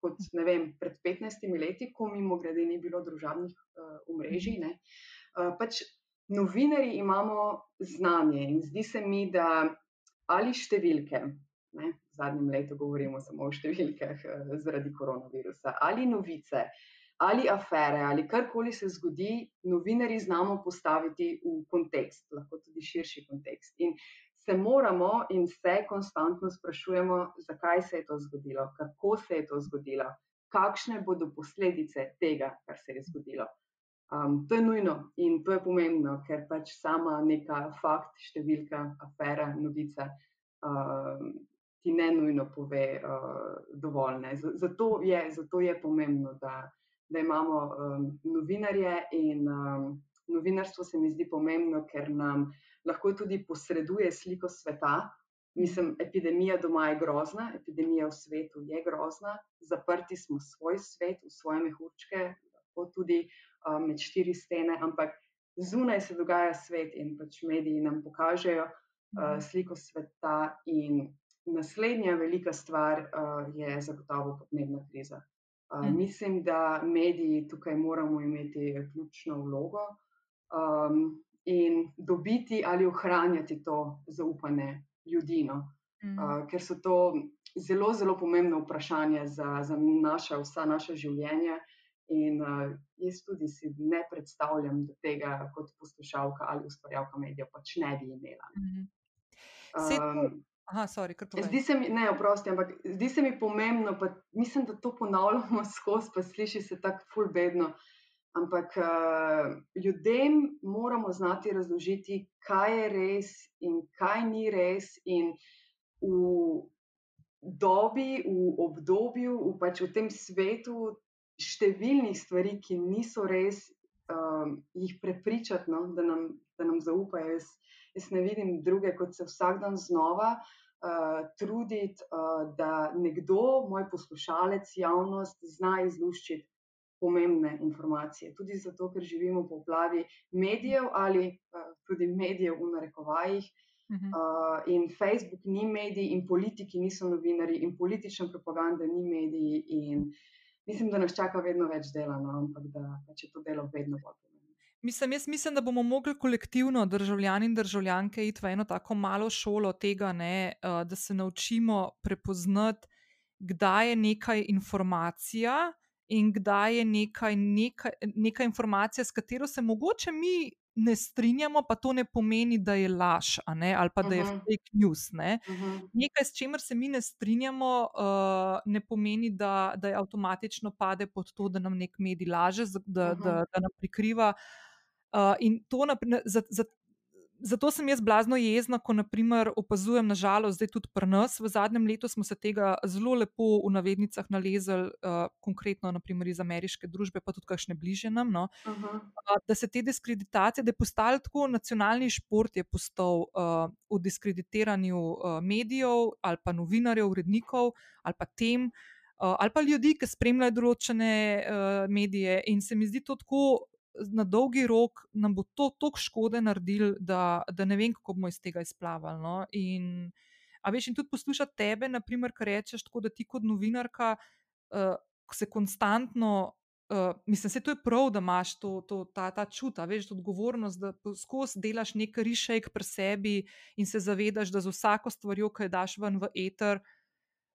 kot vem, pred 15 leti, ko mimo grede ni bilo družabnih uh, omrežij. Uh, pač novinari imamo znanje in zdi se mi, da ali številke, ne, v zadnjem letu govorimo samo o številkah uh, zaradi koronavirusa, ali novice, uh, ali afere, ali karkoli se zgodi, novinari znamo postaviti v kontekst, lahko tudi širši kontekst. In se moramo in se konstantno sprašujemo, zakaj se je to zgodilo, kako se je to zgodilo, kakšne bodo posledice tega, kar se je zgodilo. Um, to je nujno in to je pomembno, ker pač sama neka fakt, številka, afera, novica. Um, Ti ne nujno pove uh, dovolj. Zato je, zato je pomembno, da, da imamo um, novinarje in um, novinarstvo se mi zdi pomembno, ker nam lahko tudi posreduje sliko sveta. Mislim, epidemija doma je grozna, epidemija v svetu je grozna, zaprti smo svoj svet, v svoje mehurčke, lahko tudi um, med štiri stene, ampak zunaj se dogaja svet in pač mediji nam pokažejo uh, sliko sveta. In naslednja velika stvar uh, je zagotovo podnebna kriza. Uh, mislim, da mediji tukaj moramo imeti ključno vlogo um, in dobiti ali ohranjati to zaupanje ljudi, no? uh, ker so to zelo, zelo pomembne vprašanja za, za naša, vsa naša življenja. In uh, jaz tudi si ne predstavljam, da tega kot poslušalka ali ustvarjalka medijev pač ne bi imela. Um, Aha, sorry, zdi se mi, ne, oprosti, ampak zdi se mi pomembno, pa mislim, da to ponavljamo skozi, pa sliši se tako fulbedno. Ampak uh, ljudem moramo znati razložiti, kaj je res in kaj ni res. In v dobi, v obdobju, v, pač v tem svetu številnih stvari, ki niso res, um, jih prepričati, no, da, nam, da nam zaupajo. Jaz, jaz ne vidim druge, kot se vsak dan znova uh, truditi, uh, da nekdo, moj poslušalec, javnost, zna izluščiti pomembne informacije. Tudi zato, ker živimo v poplavi medijev ali uh, tudi medijev v narekovajih. Uh, in Facebook ni medij, in politiki niso novinari, in politična propaganda ni medij. Mislim, da nas čaka vedno več dela, no? ampak da, da če to delo vedno bolj. Mislim, jaz mislim, da bomo mogli kolektivno, državljani in državljanke, iti v eno tako malo šolo tega, ne, uh, da se naučimo prepoznati, kdaj je nekaj informacija in kdaj je nekaj, nekaj, neka informacija, s katero se mogoče mi ne strinjamo, pa to ne pomeni, da je laž ne, ali pa da je uh -huh. fake news. Ne. Uh -huh. Nekaj, s čimer se mi ne strinjamo, uh, ne pomeni, da, da je avtomatično pade pod to, da nam nek medij laže, da, uh -huh. da, da nam prikriva. Uh, in to, za, za, zato sem jaz blazno jezna, ko naprimer opazujem, nažalost, zdaj tudi pri nas. V zadnjem letu smo se tega zelo lepo v navednicah nalezali, uh, konkretno naprimer iz ameriške družbe, pa tudi kakšne bližje nam. No, uh -huh. uh, da se te diskreditacije, da je postal tako nacionalni šport, je postal uh, v diskreditiranju uh, medijev ali pa novinarjev, urednikov ali pa tem. Uh, ali pa ljudi, ki spremljajo določene uh, medije, in se mi zdi to tako na dolgi rok nam bo to toliko škode naredilo, da, da ne vem, kako bomo iz tega izplavali. No? In, a veš, in tudi poslušati tebe, naprimer, kar rečeš, tako da ti kot novinarka uh, se konstantno. Uh, mislim, da je prav, da imaš to, to, ta, ta čut, veš, odgovornost, da skozi delaš nekaj rišejk pri sebi in se zavedaš, da za vsako stvar, ki jo daš ven v eter,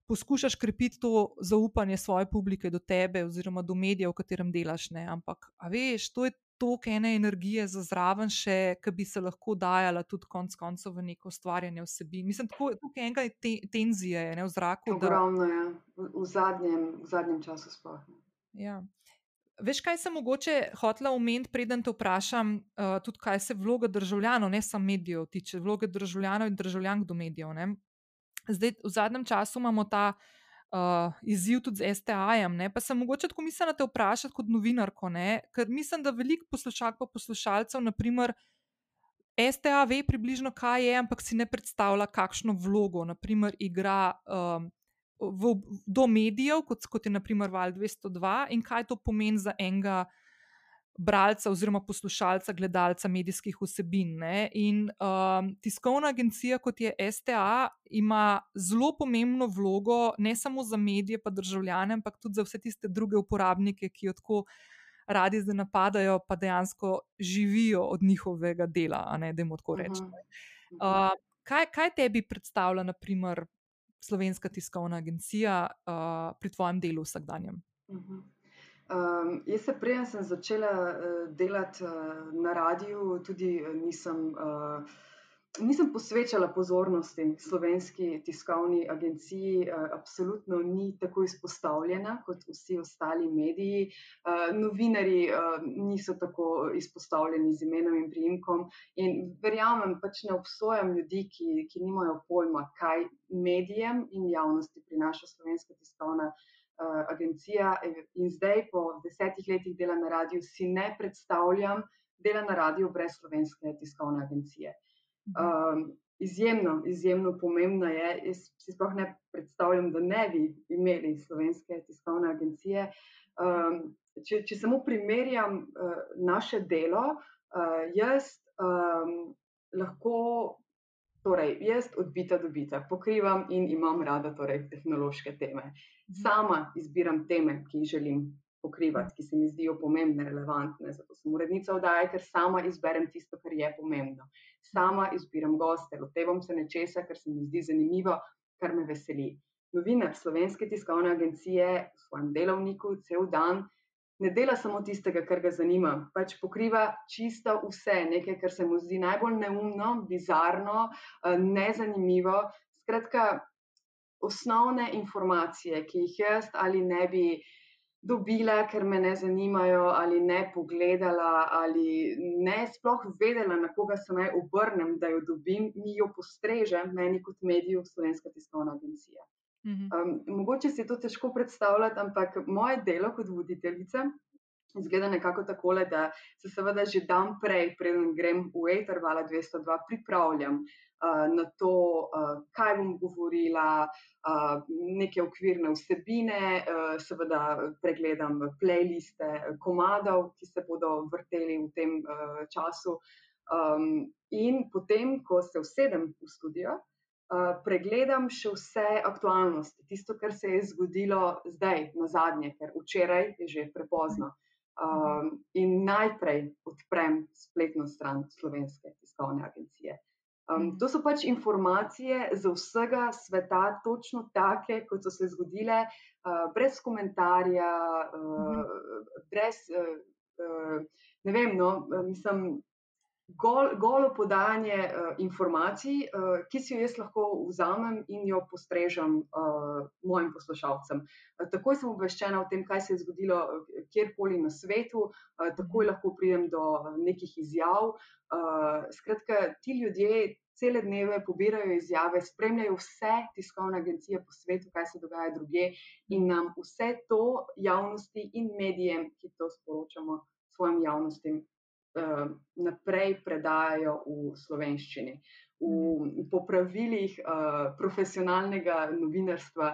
poskušaš krepiti to zaupanje svoje publike do tebe, oziroma do medijev, v katerem delaš. Ne? Ampak, veš, to je toliko ene energije za zraven, še ki bi se lahko dajala tudi konec koncev v neko ustvarjanje vsebin. Mislim, tako je enega te, tenzije ne, v zraku. Ogromno je, v, v, zadnjem, v zadnjem času sploh. Ja. Veš, kaj sem mogoče hotela omeniti, preden te vprašam, uh, tudi kaj se vloga državljanov, ne samo medijev, tiče vloge državljanov in državljank do medijev. Ne? Zdaj, v zadnjem času imamo ta uh, izziv tudi z STA-jem. Pa sem mogoče tako mislila te vprašati kot novinarko, ne? ker mislim, da veliko poslušalk pa poslušalcev, naprimer, STA ve približno, kaj je, ampak si ne predstavlja, kakšno vlogo naprimer, igra. Um, V, do medijev, kot, kot je naprimer Val 202, in kaj to pomeni za enega bralca oziroma poslušalca, gledalca medijskih vsebin. Ne? In um, tiskovna agencija, kot je STA, ima zelo pomembno vlogo, ne samo za medije, pa državljane, ampak tudi za vse tiste druge uporabnike, ki jo tako radi zdaj napadajo, pa dejansko živijo od njihovega dela, da jim tako rečemo. Uh, kaj, kaj tebi predstavlja, naprimer, slovenska tiskovna agencija uh, pri tvojem delu vsakdanjem? Uh -huh. Um, jaz se prej sem začela uh, delati uh, na radiju, tudi uh, nisem, uh, nisem posvečala pozornosti slovenski tiskovni agenciji, uh, absolutno ni tako izpostavljena kot vsi ostali mediji. Uh, novinari uh, niso tako izpostavljeni z imenom in priimkom in verjamem, pač ne obsojam ljudi, ki, ki nimajo pojma, kaj medijem in javnosti prinaša slovenska tiskovna agencija agencija in zdaj, po desetih letih dela na radiju, si ne predstavljam dela na radiju brez slovenske tiskovne agencije. Um, izjemno, izjemno pomembno je, jaz si sploh ne predstavljam, da ne bi imeli slovenske tiskovne agencije. Um, če, če samo primerjam uh, naše delo, uh, jaz um, lahko Torej, jaz odbita dobita, pokrivam in imam rada torej, tehnološke teme. Mhm. Sama izbiram teme, ki jih želim pokrivati, ki se mi zdijo pomembne, relevantne. Zato sem urednica oddaje, ker sama izberem tisto, kar je pomembno. Sama izbiram goste, lotevam se nečesa, kar se mi zdi zanimivo, kar me veseli. Novinar Slovenske tiskovne agencije v svojem delovniku cel dan ne dela samo tistega, kar ga zanima, pač pokriva čisto vse, nekaj, kar se mu zdi najbolj neumno, bizarno, eh, nezanimivo. Skratka, osnovne informacije, ki jih jaz ali ne bi dobila, ker me ne zanimajo, ali ne pogledala, ali ne sploh vedela, na koga se naj obrnem, da jo dobim, mi jo postreže meni kot mediju Slovenska tiskovna agencija. Um, mogoče si to težko predstavljati, ampak moje delo kot voditeljica izgleda nekako tako, da se seveda že dan prej, preden grem v Eter Vala 202, pripravljam uh, na to, uh, kaj bom govorila, uh, neke okvirne vsebine, uh, seveda pregledam playliste komadov, ki se bodo vrteli v tem uh, času. Um, in potem, ko se usedem v studio, Eh, pregledam še vse aktualnosti, tisto, kar se je zgodilo zdaj, na zadnje, ker včeraj je že prepozno. Um, in najprej odprem spletno stran Slovenske tiskovne agencije. Um, to so pač informacije za vsega sveta, točno take, kot so se zgodile, uh, brez komentarja, uh, brez, uh, uh, ne vem, no, mislim, gol, golo podajanje uh, informacij, uh, ki si jo jaz lahko vzamem in jo postrežem uh, mojim poslušalcem. Uh, takoj sem obveščena o tem, kaj se je zgodilo, kjerkoli na svetu, uh, takoj lahko pridem do nekih izjav. Uh, skratka, ti ljudje cele dneve pobirajo izjave, spremljajo vse tiskovne agencije po svetu, kaj se dogaja druge in nam vse to javnosti in medijem, ki to sporočamo svojim javnostim, naprej predajajo v slovenščini. V, v popravilih uh, profesionalnega novinarstva,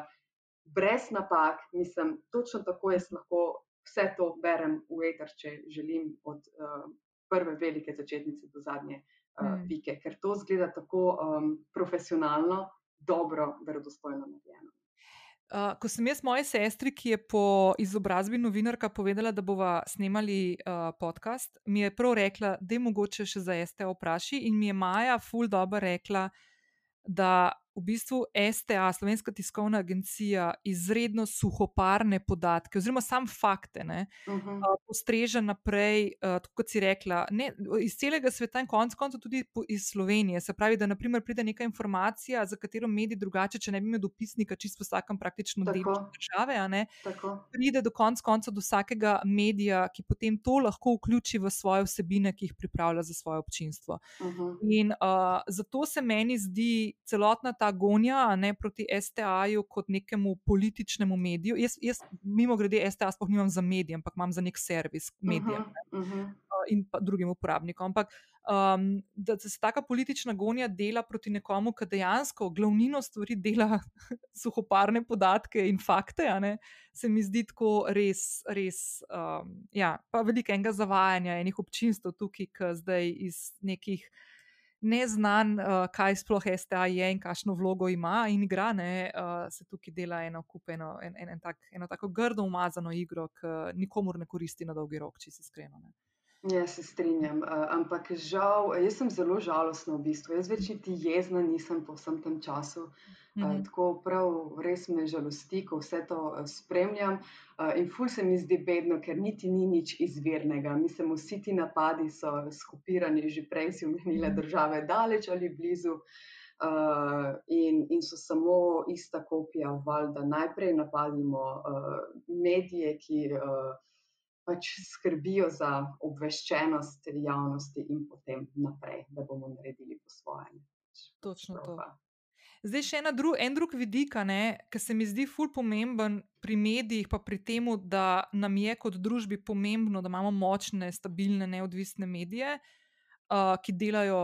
brez napak, mislim, točno tako jaz lahko vse to berem v eter, če želim, od uh, prve velike začetnice do zadnje uh, pike, ker to zgleda tako um, profesionalno, dobro, verodostojno narejeno. Uh, ko sem jaz moji sestri, ki je po izobrazbi novinarka, povedala, da bova snemali uh, podcast, mi je prav rekla, da je mogoče še za STA vprašati. In mi je Maja ful dobro rekla, da v bistvu STA, Slovenska tiskovna agencija, izredno suhoparne podatke, oziroma sam fakte, ne, uh -huh. uh, postreže naprej, uh, kot si rekla, ne, iz celega sveta in konec koncev tudi po, iz Slovenije. Se pravi, da naprimer pride neka informacija, za katero mediji drugače, če ne bi imel dopisnika, čisto vsakem praktično delu države, ne, pride do konc koncev do vsakega medija, ki potem to lahko vključi v svoje vsebine, ki jih pripravlja za svoje občinstvo. Uh -huh. In uh, zato se meni zdi celotna ta gonja ne, proti STA-ju kot nekemu političnemu mediju. Jaz, jaz mimo grede, STA sploh nimam za medije, ampak imam za nek servis medijem uh -huh, uh -huh. in drugim uporabnikom. Ampak um, da se taka politična gonja dela proti nekomu, ki dejansko glavnino stvari dela suhoparne podatke in fakte, ne, se mi zdi tako res, res um, ja, pa veliko enega zavajanja enih občinstv tukaj, ki zdaj iz nekih ne znan, uh, kaj sploh STA je in kakšno vlogo ima in igra, ne, uh, se tukaj dela eno kupeno, en, en, en tak, eno tako grdo umazano igro, ki nikomor ne koristi na dolgi rok, če si iskreno. Ne. Ja, se strinjam, uh, ampak žal, jaz sem zelo žalostna v bistvu. Jaz več niti jezna nisem po vsem tem času. Uh, Mm -hmm. Tako prav, res me žalosti, ko vse to spremljam. In ful se mi zdi bedno, ker niti ni nič izvirnega. Mislim, vsi ti napadi so skupirani, že prej si omenila mhm. države, daleč ali blizu. Uh, in, in so samo ista kopija, da najprej napadimo uh, medije, ki uh, pač skrbijo za obveščenost javnosti, in potem naprej, da bomo naredili po svojem. Točno to. Zdaj, še dru, en drug vidik, ki se mi zdi ful pomemben pri medijih, pa pri tem, da nam je kot družbi pomembno, da imamo močne, stabilne, neodvisne medije, uh, ki delajo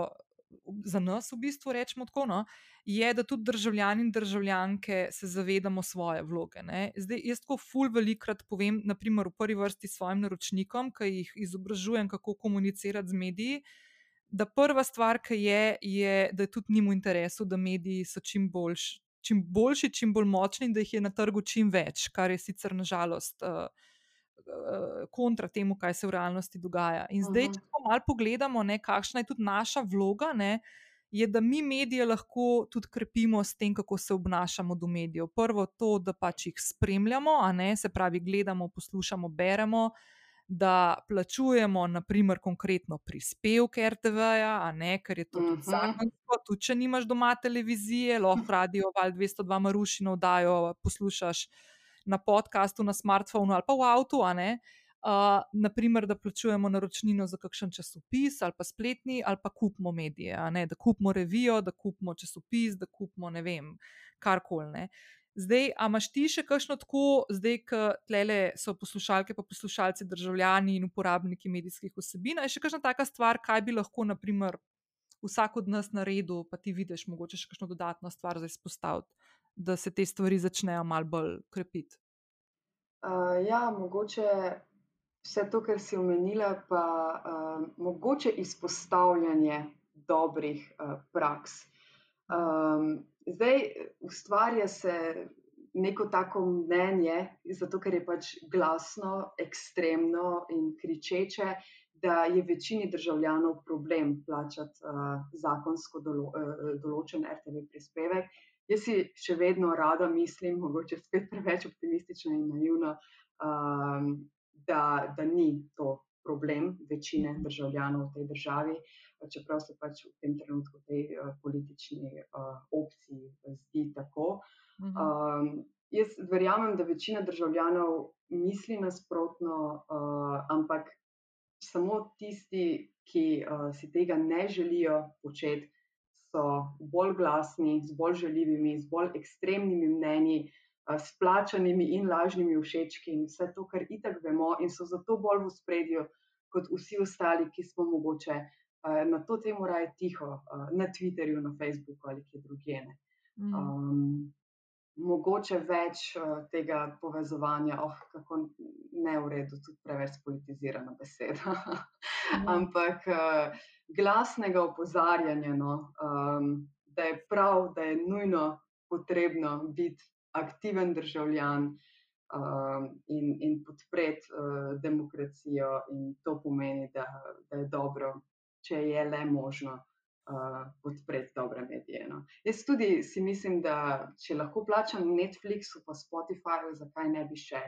za nas, v bistvu, rečemo tako. No, je, da tudi državljani in državljanke se zavedamo svoje vloge. Ne. Zdaj, jaz tako ful velikrat povem, naprimer v prvi vrsti svojim naročnikom, ki jih izobražujem, kako komunicirati z mediji da prva stvar, ki je, je, da je tudi njim v interesu, da mediji so čim, boljš, čim boljši, čim bolj močni in da jih je na trgu čim več, kar je sicer nažalost uh, kontra temu, kaj se v realnosti dogaja. In zdaj, če pa malo pogledamo, ne, kakšna je tudi naša vloga. Ne, Je, da mi medije lahko tudi krepimo s tem, kako se obnašamo do medijev. Prvo, to, da pač jih spremljamo, ne, se pravi, gledamo, poslušamo, beremo, uh, da plačujemo, naprimer, konkretno prispevke RTV-ja, ker je to tudi mhm. zakonsko, tudi če nimaš doma televizije, lahko radio Val 202 Marušino dajo, poslušaš na podkastu, na smartphonu ali pa v avtu. Uh, naprimer, da plačujemo naročnino za kakšen časopis ali pa spletni, ali pa kupimo medije, da kupimo revijo, da kupimo časopis, da kupimo ne vem, karkoli. Zdaj, a imaš ti še kakšno tako, zdaj, ko so poslušalke, pa poslušalci, državljani in uporabniki medijskih vsebin, je še kakšna taka stvar, kaj bi lahko, naprimer, vsak od nas naredil, pa ti vidiš, mogoče še kakšno dodatno stvar za izpostaviti, da se te stvari začnejo malo bolj krepiti? Uh, ja, mogoče vse to, kar si omenila, pa uh, mogoče izpostavljanje dobrih uh, praks. Um, zdaj ustvarja se neko tako mnenje, zato ker je pač glasno, ekstremno in kričeče, da je večini državljanov problem plačati uh, zakonsko dolo, uh, določen RTV prispevek. Jaz si še vedno rada mislim, mogoče spet preveč optimistično in naivno, um, da, da ni to problem večine državljanov v tej državi. Čeprav se pač v tem trenutku tej uh, politični uh, opciji zdi tako. Um, jaz verjamem, da večina državljanov misli nasprotno, uh, ampak samo tisti, ki uh, si tega ne želijo početi, so bolj glasni, z bolj željivimi, z bolj ekstremnimi mnenji, s plačanimi in lažnimi všečki in vse to, kar itak vemo, in so zato bolj v spredju kot vsi ostali, ki smo mogoče na to temo raje tiho, na Twitterju, na Facebooku ali kje drugje. Um, mogoče več tega povezovanja, oh, kako ne v redu, tudi preveč politizirana beseda. mm. Ampak uh, glasnega opozarjanja, no, um, da je prav, da je nujno potrebno biti aktiven državljan um, in, in podpreti uh, demokracijo, in to pomeni, da, da je dobro, če je le možno uh, podpreti dobre medije. No. Jaz tudi si mislim, da če lahko plačam Netflixu, pa Spotifyju, zakaj ne bi še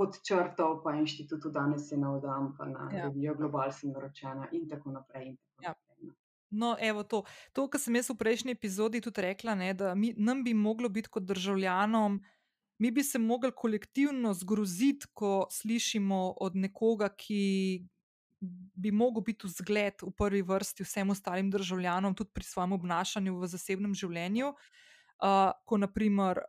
pod črto, pa inštitutu danes je na odam, pa na ja. revijo Global sem naročena in tako naprej. In tako ja. naprej no. No, evo to. To, kar sem jaz v prejšnji epizodi tudi rekla, ne, da mi, nam bi moglo biti kot državljanom, mi bi se mogli kolektivno zgroziti, ko slišimo od nekoga, ki bi mogel biti vzgled v prvi vrsti vsem ostalim državljanom, tudi pri svojem obnašanju v zasebnem življenju, uh, ko naprimer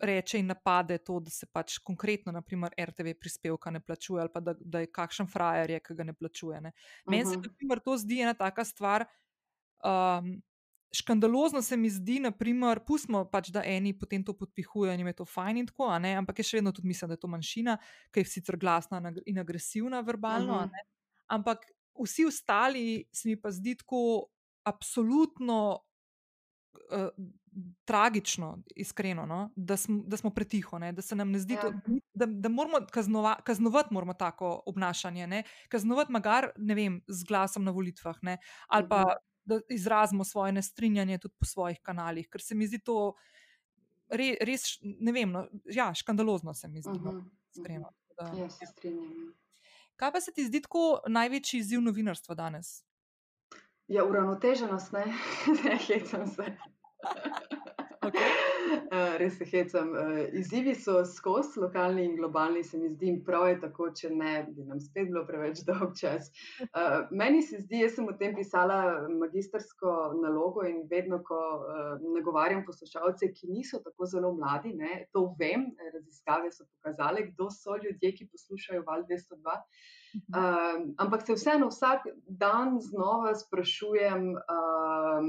reče in napade to, da se pač konkretno, naprimer, RTV prispevka ne plačuje ali pa da, da je kakšen frajer, je, ki ga ne plačuje. Ne. Meni uh -huh. se mhm. naprimer, to zdi ena taka stvar. Um, Škandalozno se mi zdi, naprimer, pustimo pač, da eni potem to podpihujejo in jim je to fajn in tako, ampak jaz še vedno tudi mislim, da je to manjšina, ki je sicer glasna in agresivna verbalno, uh -huh ampak vsi ostali se mi pa zdi tako absolutno uh, tragično, iskreno, no? da, sm, da smo pretiho, ne? da se nam ne zdi, ja. to, da, da moramo kaznova, kaznovati moramo tako obnašanje, ne? kaznovati magar, ne vem, z glasom na volitvah ne? ali pa. Mhm. Da izrazimo svoje nestrinjanje tudi po svojih kanalih, ker se mi zdi to re, res, ne vem, no, ja, škandalozno se mi zdi. Uh -huh, no, iskreno. Uh -huh. Ja, se strinjam. Ja. Kaj pa se ti zdi tako največji izziv novinarstva danes? Ja, uravnoteženost, ne, ne hecam se. Okay. Uh, res se hecam. Uh, izzivi so skozi, lokalni in globalni, se mi zdi, prav je tako, če ne bi nam spet bilo preveč dolg čas. Uh, meni se zdi, jaz sem o tem pisala magistersko nalogo in vedno, ko nagovarjam poslušalce, ki niso tako zelo mladi, ne, to vem, raziskave so pokazale, kdo so ljudje, ki poslušajo Val 202. Uh, ampak se vseeno vsak dan znova sprašujem, uh,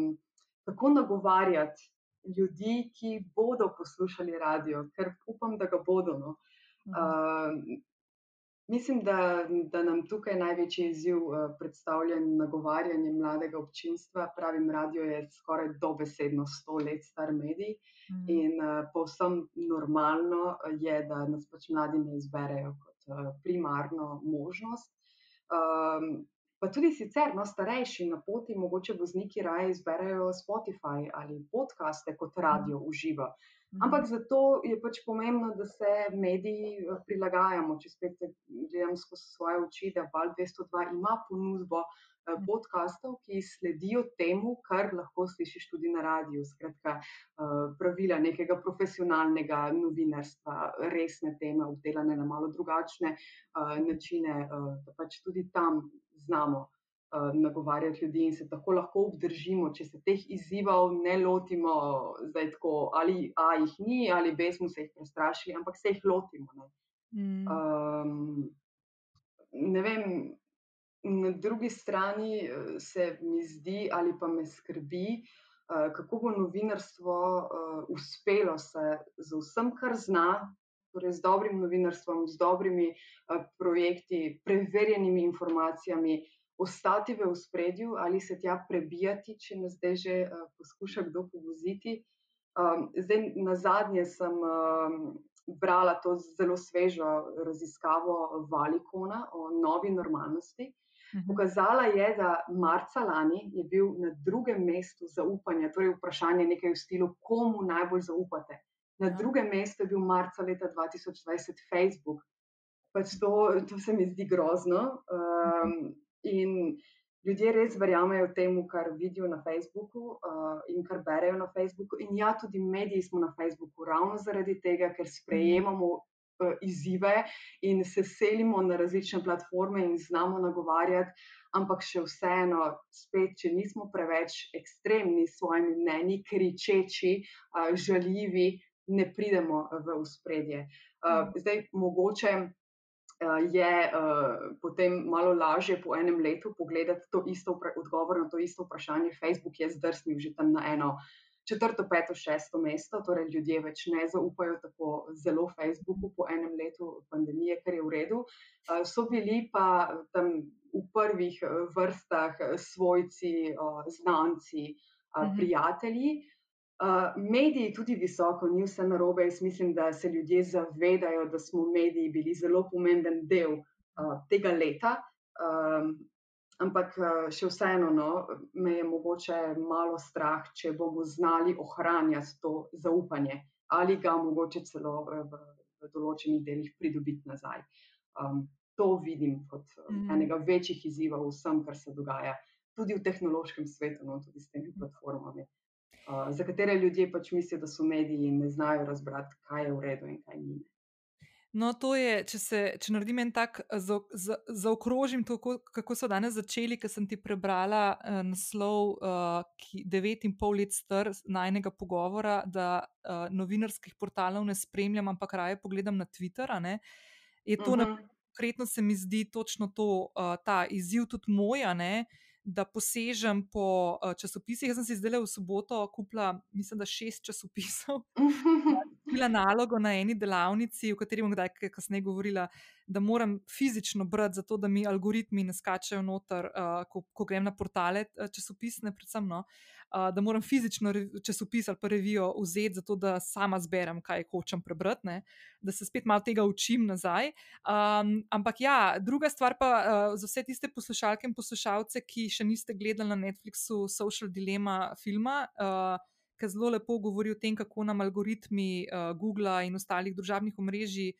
kako nagovarjati ljudi, ki bodo poslušali radio, ker upam, da ga bodo. No. Uh, mislim, da, da nam tukaj največji izziv uh, predstavlja nagovarjanje mladega občinstva. Pravim, radio je skoraj dobesedno sto let star medij mm. in uh, povsem normalno je, da nas pač mladi ne izberejo kot uh, primarno možnost. Um, pa tudi sicer, no, starejši na poti, mogoče vozniki raje izberejo Spotify ali podcaste kot radio uživa. Mhm. Ampak zato je pač pomembno, da se mediji eh, prilagajamo. Če spet gledam skozi svoje oči, da Val 202 ima ponudbo eh, mhm. Podkastov, ki sledijo temu, kar lahko slišiš tudi na radiju. Skratka, eh, pravila nekega profesionalnega novinarstva, resne teme, obdelane na malo drugačne načine, da pač tudi tam znamo nagovarjati ljudi in se tako lahko obdržimo, če se teh izzivov ne lotimo, zdaj tako ali A jih ni, ali B smo se jih prestrašili, ampak se jih lotimo. Ne, mm. um, ne vem. Na drugi strani eh, se mi zdi, ali pa me skrbi, eh, kako bo novinarstvo uspelo se z vsem, kar zna, torej z dobrim novinarstvom, z dobrimi uh, projekti, preverjenimi informacijami, ostati v spredju ali se tja prebijati, če nas zdaj že uh, poskuša kdo povoziti. Um, zdaj, na zadnje sem um, brala to zelo svežo raziskavo Valikona o novi normalnosti. Mhm. Pokazala je, da marca lani je bil na drugem mestu zaupanja, torej vprašanje nekaj v stilu, komu najbolj zaupate. Na drugem mestu je bil marca leta 2020 Facebook. Pač to, to se mi zdi grozno. Um, in ljudje res verjamejo temu, kar vidijo na Facebooku uh, in kar berejo na Facebooku. In ja, tudi mediji smo na Facebooku ravno zaradi tega, ker sprejemamo uh, izzive in se selimo na različne platforme in znamo nagovarjati. Ampak še vseeno, spet, če nismo preveč ekstremni s svojimi mnenji, kričeči, uh, žaljivi, ne pridemo v uspredje. Uh, zdaj, mogoče uh, je uh, potem malo lažje po enem letu pogledati to isto odgovor na to isto vprašanje. Facebook je zdrsnil že tam na eno četrto, peto, šesto mesto, torej ljudje več ne zaupajo tako zelo Facebooku po enem letu pandemije, kar je v redu. Uh, so bili pa tam v prvih vrstah svojci, uh, znanci, uh, prijatelji. Uh, mediji tudi visoko, ni vse narobe. Jaz mislim, da se ljudje zavedajo, da smo mediji bili zelo pomemben del uh, tega leta. Um, ampak še vseeno, no, me je mogoče malo strah, če bomo znali ohranjati to zaupanje ali ga mogoče celo v, v določenih delih pridobiti nazaj. Um, to vidim kot mm. enega večjih izzivov vsem, kar se dogaja tudi v tehnološkem svetu, no, tudi s temi platformami za katere ljudje pač mislijo, da so mediji in ne znajo razbrati, kaj je v redu in kaj ni. No, to je, če, se, če naredim en tak, zaokrožim za, za to, kako so danes začeli, ker sem ti prebrala uh, naslov, uh, ki je devet in pol let star najnega pogovora, da uh, novinarskih portalov ne spremljam, ampak raje pogledam na Twitter. Je to, uh -huh. konkretno se mi zdi točno to, uh, ta izziv tudi moja. Ne? da posežem po uh, časopisih. Jaz sem si zdaj v soboto kupila, mislim, da šest časopisov. Bila nalogo na eni delavnici, o kateri bom kdaj kasneje govorila, da moram fizično brati, zato da mi algoritmi ne skačejo noter, uh, ko, ko grem na portale uh, časopisne, predvsem. No, uh, da moram fizično časopis ali pa revijo vzeti, zato da sama zberem, kaj hočem prebrati, ne, da se spet malo tega učim nazaj. Um, ampak ja, druga stvar pa uh, za vse tiste poslušalke in poslušalce, ki še niste gledali na Netflixu Social Dilemma filma. Uh, Ki zelo lepo govori o tem, kako nam algoritmi uh, Google in ostalih družabnih omrežij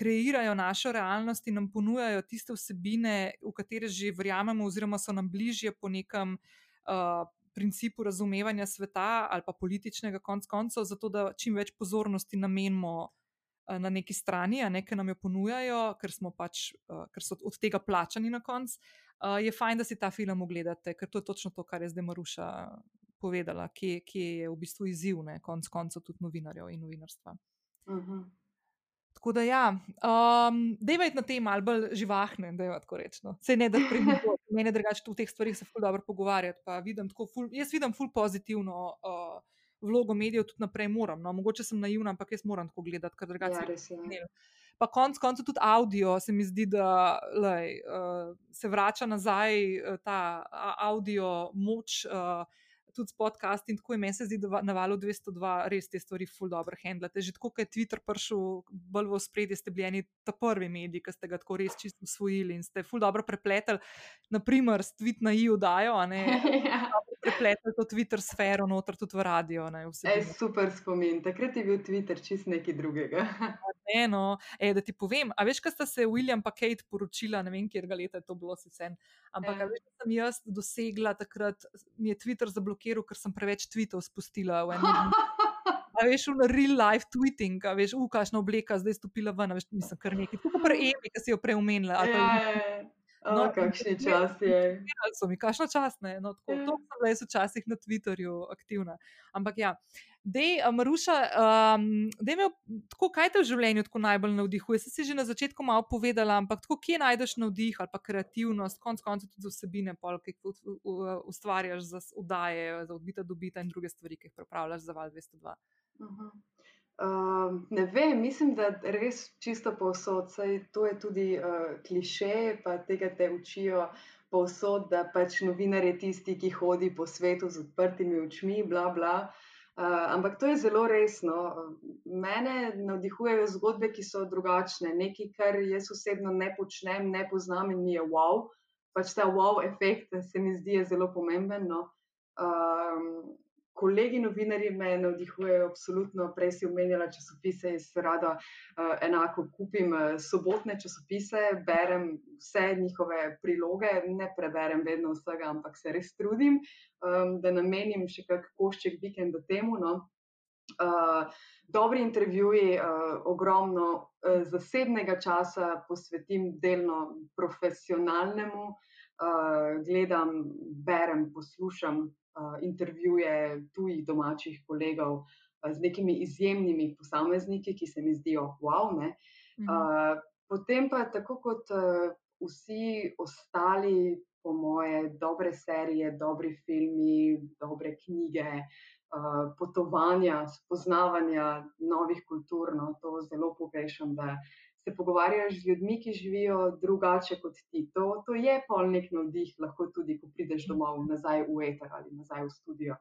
kreirajo našo realnost in nam ponujajo tiste vsebine, v katere že verjamemo, oziroma so nam bližje po nekem uh, principu razumevanja sveta ali pa političnega konc koncev, zato da čim več pozornosti namenimo uh, na neki strani, a nekaj nam jo ponujajo, ker, pač, uh, ker so od tega plačani na koncu. Je fajn, da si ta film ogledate, ker to je točno to, kar je zdaj Maruša povedala, ki je v bistvu izziv, konc koncev tudi novinarjev in novinarstva. Uh. -huh. Tako da, ja, um, je na tem malce bolj živahne, da je tako rečeno. Se ne da primemo, meni drugače v teh stvarih se ful dobro pogovarjati. Vidim ful, jaz vidim ful pozitivno uh, vlogo medijev, tudi naprej moram. No, mogoče sem naivna, ampak jaz moram tako gledati, ker drugače ja, ne. Pa konc koncev tudi avdio, se mi zdi, da lej, uh, se vrača nazaj uh, ta avdio moč. Uh, tudi s podcasti in tako je meni se zdi, da na valu 202 res te stvari ful dobro handlate. Že tako, kot je Twitter prišel bolj v spredje, ste bili eni ta prvi mediji, ki ste ga tako res čisto usvojili in ste ful dobro prepletali, naprimer, s tweet na EU dajo, a ne. Ja. Prepletali to Twitter sfero, noter tudi v radio. Ne, e, super spomin, takrat je bil Twitter čist nekaj drugega. Ne, no, e, da ti povem, a veš, kaj sta se William pa Kate poročila, ne vem, kjer ga leta je to bilo, si sen. Ampak, ja. veš, sem jaz dosegla takrat, mi je Twitter zablokiral, ker sem preveč tweetov spustila v enem. A veš, v real life tweeting, a veš, ukašna obleka, zdaj stopila ven, veš, mislim, kar nekaj. Tako kot Emi, ki si jo preomenila. Ja, ja, ja. No, kakšni čas je. Ja, so mi, kakšno čas ne. No, tako, to sem res včasih na Twitterju aktivna. Ampak ja. Dej, Maruša, um, dej me, tako, kaj te v življenju tako najbolj navdihuje? Se si že na začetku malo povedala, ampak tako, kje najdeš navdih ali pa kreativnost, konc koncev tudi za vsebine, pol, ki jih ustvarjaš za oddaje, za odbita dobita in druge stvari, ki jih pripravljaš za Val 202. Uh -huh. Uh, ne vem, mislim, da res čisto povsod. Saj to je tudi uh, kliše, pa tega te učijo povsod, da pač novinar je tisti, ki hodi po svetu z odprtimi očmi, bla, bla. Uh, ampak to je zelo resno. Mene navdihujejo zgodbe, ki so drugačne, nekaj, kar jaz osebno ne počnem, ne poznam in mi je wow. Pač ta wow efekt se mi zdi zelo pomemben. No. Um, kolegi novinarji me navdihujejo, absolutno. Prej si omenjala časopise, jaz rada uh, enako kupim uh, sobotne časopise, berem vse njihove priloge, ne preberem vedno vsega, ampak se res trudim, um, da namenim še kak košček vikenda temu. No. Uh, dobri intervjuji, uh, ogromno uh, zasebnega časa posvetim delno profesionalnemu, uh, gledam, berem, poslušam intervjuje tujih domačih kolegov uh, z nekimi izjemnimi posamezniki, ki se mi zdijo wow. Uh, potem pa tako kot uh, vsi ostali, po moje, dobre serije, dobri filmi, dobre knjige. Uh, potovanja, spoznavanja novih kultur, no, to zelo pogrešam, da se pogovarjaš z ljudmi, ki živijo drugače kot ti. To, to je pol nek navdih, lahko tudi, ko prideš domov, nazaj v eter ali nazaj v studio.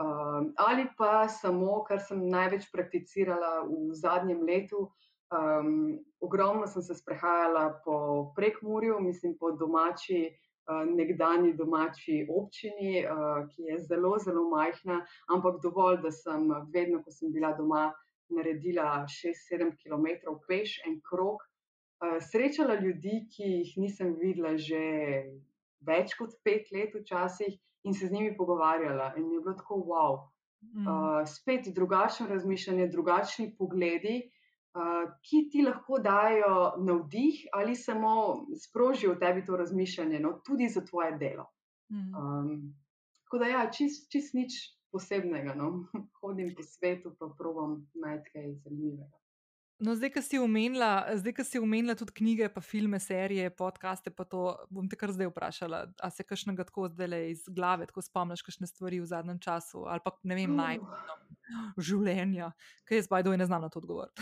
Um, ali pa samo, kar sem največ prakticirala v zadnjem letu. Um, ogromno sem se sprehajala po prekmurju, mislim, po domači, uh, nekdani domači občini, uh, ki je zelo, zelo majhna, ampak dovolj, da sem vedno, ko sem bila doma, naredila 6-7 km peš en krog, uh, srečala ljudi, ki jih nisem videla že več kot pet let, včasih, in se z njimi pogovarjala. In je bilo tako wow. Uh, spet drugačno razmišljanje, drugačni pogledi, uh, ki ti lahko dajo navdih ali samo sprožijo v tebi to razmišljanje, no, tudi za tvoje delo. Um, tako da, ja, čist, čist nič posebnega. No? Hodim po svetu, pa probujem najti kaj zanimivega. No, zdaj, ki si umenila, zdaj, ki si umenila tudi knjige, pa filme, serije, podcaste, pa to bom te kar zdaj vprašala. A se kakšnega tako zdaj iz glave, tako spomniš, kakšne stvari v zadnjem času, ali pa ne vem, najbolj uh. življenja, kaj jaz bajdo in ne znam na to odgovoriti.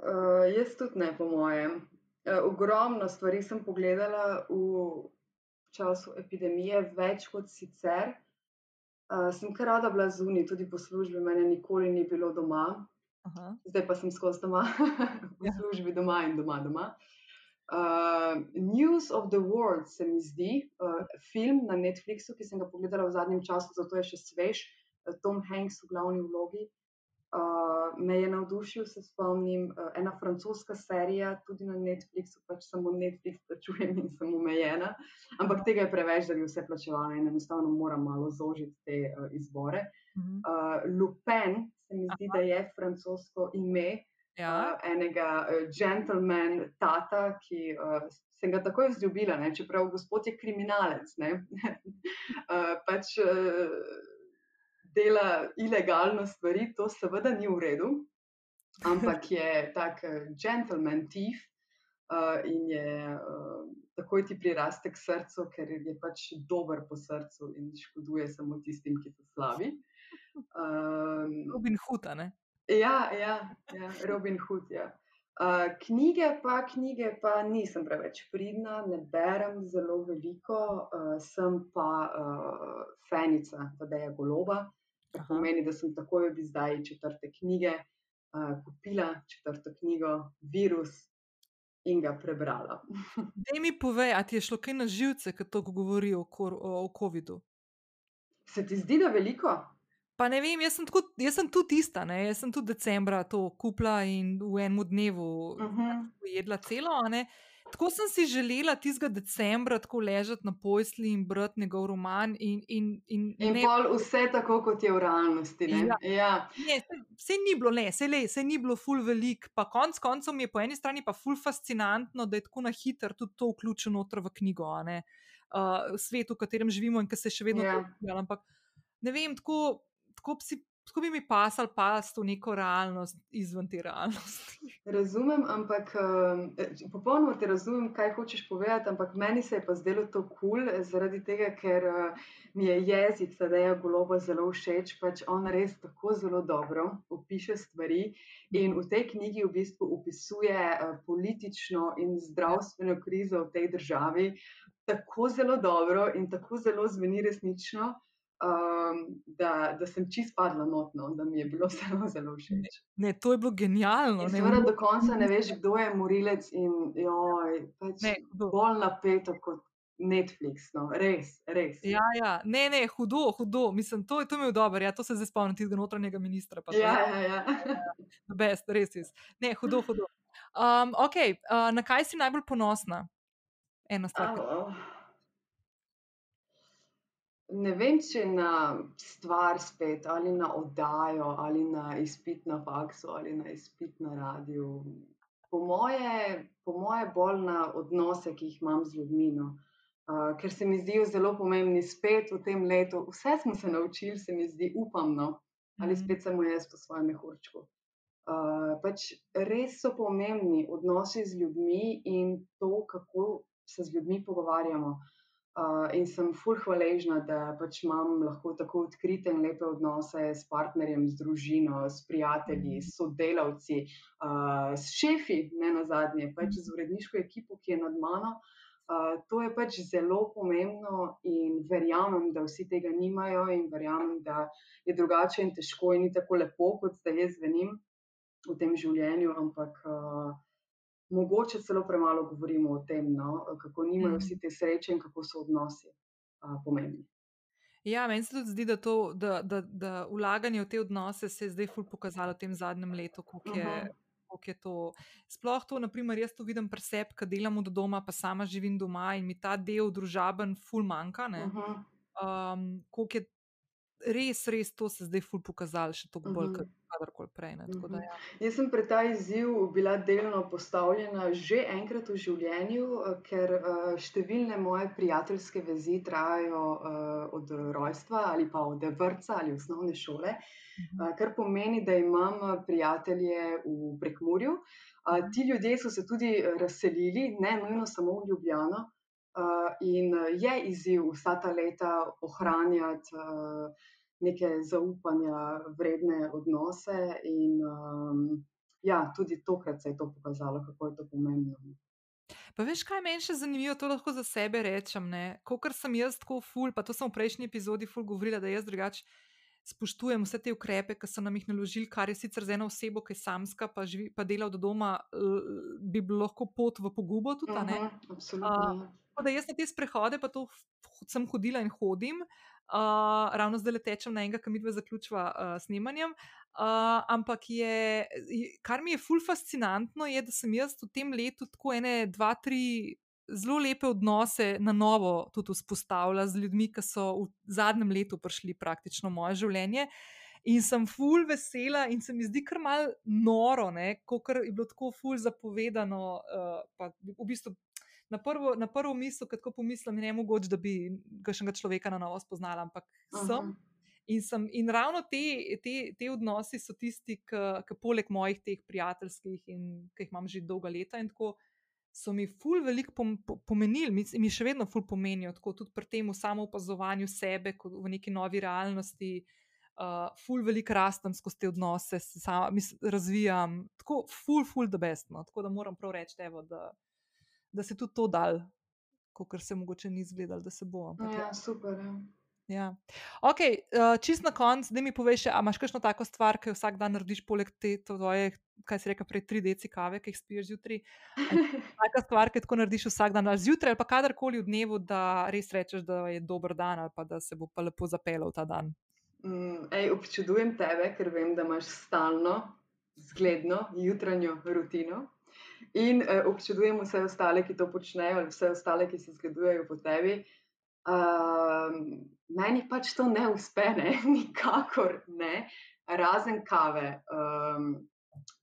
uh, jaz tudi ne, po mojem. Uh, ogromno stvari sem pogledala v času epidemije, več kot sicer. Uh, sem kar rada bila zunaj, tudi po službi, meni nikoli ni bilo doma, Aha. zdaj pa sem skozi doma, v ja. službi doma in doma. doma. Uh, News of the World se mi zdi, uh, film na Netflixu, ki sem ga pogledala v zadnjem času, zato je še svež, uh, Tom Hanks v glavni vlogi. Uh, me je navdušil, se spomnim, uh, ena francoska serija, tudi na Netflixu, pač samo Netflix plačujem in sem omejena, ampak tega je preveč, da bi vse plačevala in enostavno moram malo zožiti te uh, izbore. Uh, Lupin se mi zdi, Aha. da je francosko ime ja. uh, enega uh, gentleman tata, ki uh, sem ga takoj vzljubila, ne? čeprav gospod je kriminalec. uh, pač, uh, dela ilegalno stvari, to seveda ni v redu, ampak je tak uh, gentleman thief uh, in je uh, takoj ti priraste k srcu, ker je pač dober po srcu in škoduje samo tistim, ki so slabi. Um, Robin Hood, ne? Ja, ja, ja Robin Hood. Ja. Uh, knjige, pa knjige, pa nisem preveč pridna, ne berem zelo veliko, uh, sem pa uh, fenica, da je goloba. To pomeni, da sem takoj ob izdaji četrte knjige uh, kupila četrto knjigo, virus in ga prebrala. Da mi povej, ali ti je šlo kaj na živce, ko to govori o, o, o COVID-u? Se ti zdi, da veliko? Pa ne vem, jaz sem, tako, jaz sem tudi ista, ne? jaz sem tudi decembra to kupila in v enem dnevu uh mhm. -huh. jedla celo. Tako sem si želela tistega decembra tako ležati na posli in brati njegov roman. In, in, in, in ne, vse tako, kot je v realnosti. Ja. Ja. Ne, se, se ni bilo, ne, se, le, se ni bilo ful velik. Pa konc koncev mi je po eni strani pa ful fascinantno, da je tako na hitro tudi to vključeno v knjigo, uh, svet, v katerem živimo in ki se še vedno ja. dogaja. Ampak ne vem, tako tako, psi, tako bi mi pasal past v neko realnost izven te realnosti. Razumem, ampak um, popolnoma te razumem, kaj hočeš povedati, ampak meni se je pa zdelo to kul, cool, zaradi tega, ker uh, mi je jezik Tadeja Goloba zelo všeč, pač on res tako zelo dobro opiše stvari in v tej knjigi v bistvu opisuje uh, politično in zdravstveno krizo v tej državi. Tako zelo dobro in tako zelo zveni resnično, um, da, da sem čist padla notno, da mi je bilo zelo, zelo všeč. Ne, to je bilo genialno. Seveda do konca ne veš, kdo je morilec in joj, pač ne, bolj napeto kot Netflix, no, res, res. Ja, ja, ne, ne, hudo, hudo. Mislim, to, to je dobro, ja, to se zdaj spomnim tega notranjega ministra. Pa, ja, ja, ja. Best, res je. Ne, hudo, hudo. Um, ok, uh, na kaj si najbolj ponosna? Ena stvar. Oh. Ne vem, če na stvar spet, ali na oddajo, ali na izpit na faksu, ali na izpit na radiju. Po moje, po moje bolj na odnose, ki jih imam z ljudmi. No. Uh, ker se mi zdijo zelo pomembni spet v tem letu. Vse smo se naučili, se mi zdi, upam, no. ali mhm. spet samo jaz po svojem mehurčku. Uh, pač res so pomembni odnosi z ljudmi in to, kako se z ljudmi pogovarjamo. Uh, in sem fulh hvaležna, da pač imam lahko tako odkrite in lepe odnose s partnerjem, z družino, s prijatelji, s sodelavci, uh, s šefi, ne na zadnje, pač z uredniško ekipo, ki je nad mano. Uh, to je pač zelo pomembno in verjamem, da vsi tega nimajo, in verjamem, da je drugače in težko in ni tako lepo, kot zdaj jaz venim v tem življenju, ampak. Uh, mogoče celo premalo govorimo o tem, no? kako nimajo vsi mhm. te sreče in kako so odnosi a, pomembni. Ja, meni se tudi zdi, da, to, da, da, da vlaganje v te odnose se je zdaj ful pokazalo v tem zadnjem letu, kako je. Uh -huh. Je to. Sploh to, naprimer, jaz to vidim pri sebi, ki delam od doma, pa sama živim doma in mi ta del družaben, ful manjka. Uh -huh. um, je res, res to se zdaj ful pokazalo, še toliko bolj. Uh -huh kadarkoli prej. Ne, da, ja. Jaz sem pred ta izziv bila delno postavljena že enkrat v življenju, eh, ker eh, številne moje prijateljske vezi trajajo eh, od rojstva ali pa od vrca ali osnovne šole, kar pomeni, da imam prijatelje v Prekmurju. Ti ljudje so se tudi razselili, ne nujno samo v Ljubljano. Uh, in je izziv vsa ta leta ohranjati uh, neke zaupanja, vredne odnose. In um, ja, tudi tokrat se je to pokazalo, kako je to pomembno. Pa veš, kaj meni še zanimivo, to lahko za sebe rečem. Kot sem jaz tako ful, pa to sem v prejšnji epizodi ful govorila, da jaz drugače spoštujem vse te ukrepe, ki so nam jih naložili, kar je sicer za eno osebo, ki je samska, pa, živi, pa dela od doma, bi bilo lahko pot v pogubo. Tudi, uh -huh, absolutno. Uh, da jaz na te sprehode, pa to sem hodila in hodim. Uh, ravno zdaj tečem na enega, ki mi dve zaključva uh, snemanjem. Uh, ampak je, kar mi je ful fascinantno, je, da sem jaz v tem letu tako ene, dva, tri zelo lepe odnose na novo tudi vzpostavila z ljudmi, ki so v zadnjem letu prišli praktično v moje življenje. In sem ful vesela, in se mi zdi kar mal noro, kot je bilo tako ful zapovedano. Uh, v bistvu na prvo, na prvo misel, ko pomislim, ne mogoče, da bi kakšnega človeka na novo spoznala, ampak Aha. sem. In, sem, in ravno te, te, te odnosi so tisti, ki poleg mojih teh prijateljskih in ki jih imam že dolga leta, in tako so mi ful veliko pom, pomenili, mi, mi še vedno ful pomenijo, tako tudi pri tem samo opazovanju sebe v neki novi realnosti. Uh, ful, veliko rastem skozi te odnose, se sama, mislim, razvijam, tako ful, ful, da bestno. Tako da moram prav reči, evo, da, da se tudi to dal, kot se mogoče ni izgledalo, da se bo. Ampak, ja, ja, super. Ja. Ja. Ok, uh, eh, čist na koncu, da mi poveš, ali imaš kakšno tako stvar, ki jo vsak dan narediš, poleg te tvoje, kaj si rekel, prej tri deci kave, ki jih spiješ zjutraj. Taka stvar, ki jo narediš vsak dan, ali zjutraj, ali pa kadarkoli v dnevu, da res rečeš, da je dober dan, ali pa da se bo pa lepo zapeljal ta dan. Mm, ej, občudujem tebe, ker vem, da imaš stalno, zgledno jutranjo rutino. In uh, občudujem vse ostale, ki to počnejo, ali vse ostale, ki se zgledujejo po tebi. Uh, meni pač to ne uspe, ne? nikakor ne, razen kave. Um,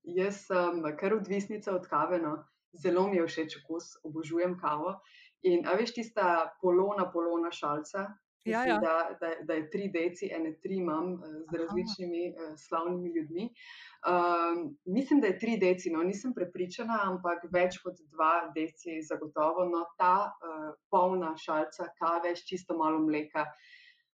jaz sem kar odvisnica od kave, no? zelo mi je všeč okus, obožujem kavo. In veš, tista polona, polona šalca, ja, ja. Da, da, da je tri deci, ene tri imam uh, z različnimi uh, slavnimi ljudmi. Uh, Um, mislim, da je tri deci, no nisem prepričana, ampak več kot dva deci zagotovo. No, ta uh, polna šalca kave s čisto malo mleka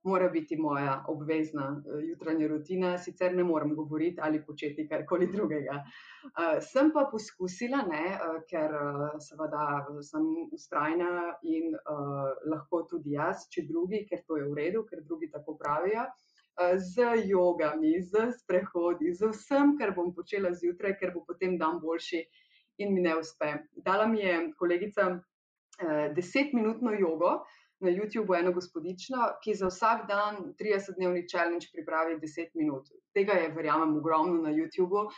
mora biti moja obvezna uh, jutranja rutina, sicer ne morem govoriti ali početi karkoli drugega. Uh, sem pa poskusila, ne, uh, ker seveda sem ustrajna in lahko tudi jaz, če drugi, ker to je v redu, ker drugi tako pravijo z jogami, z sprehodi, z vsem, kar bom počela zjutraj, ker bo potem dan boljši in mi ne uspe. Dala mi je kolegica desetminutno jogo na YouTubu eno gospodično, ki za vsak dan 30-dnevni challenge pripravi 10 minut. Tega je, verjamem, ogromno na YouTubu, uh,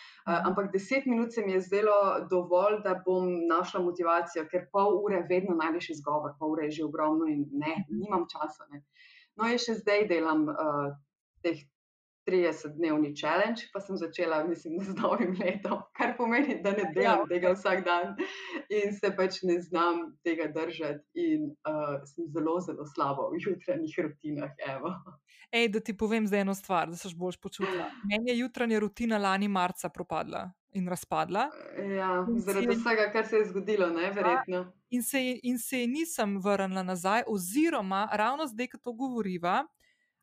ampak 10 minut se mi je zdelo dovolj, da bom našla motivacijo, ker pol ure vedno najdeš izgovor, pol ure je že ogromno in ne, nimam časa. Ne. No, in še zdaj delam uh, teh 30-dnevni challenge, pa sem začela, mislim, z novim letom, kar pomeni, da ne delam ja. tega vsak dan in se pač ne znam tega držati, in uh, sem zelo, zelo slaba v jutranjih rutinah. Ej, da ti povem za eno stvar, da se boš počutila. Meni je jutranja rutina lani marca propadla. In razpadla. Ja, zaradi je, vsega, kar se je zgodilo, ne, verjetno. In se, in se nisem vrnila nazaj, oziroma ravno zdaj, ko to govoriva,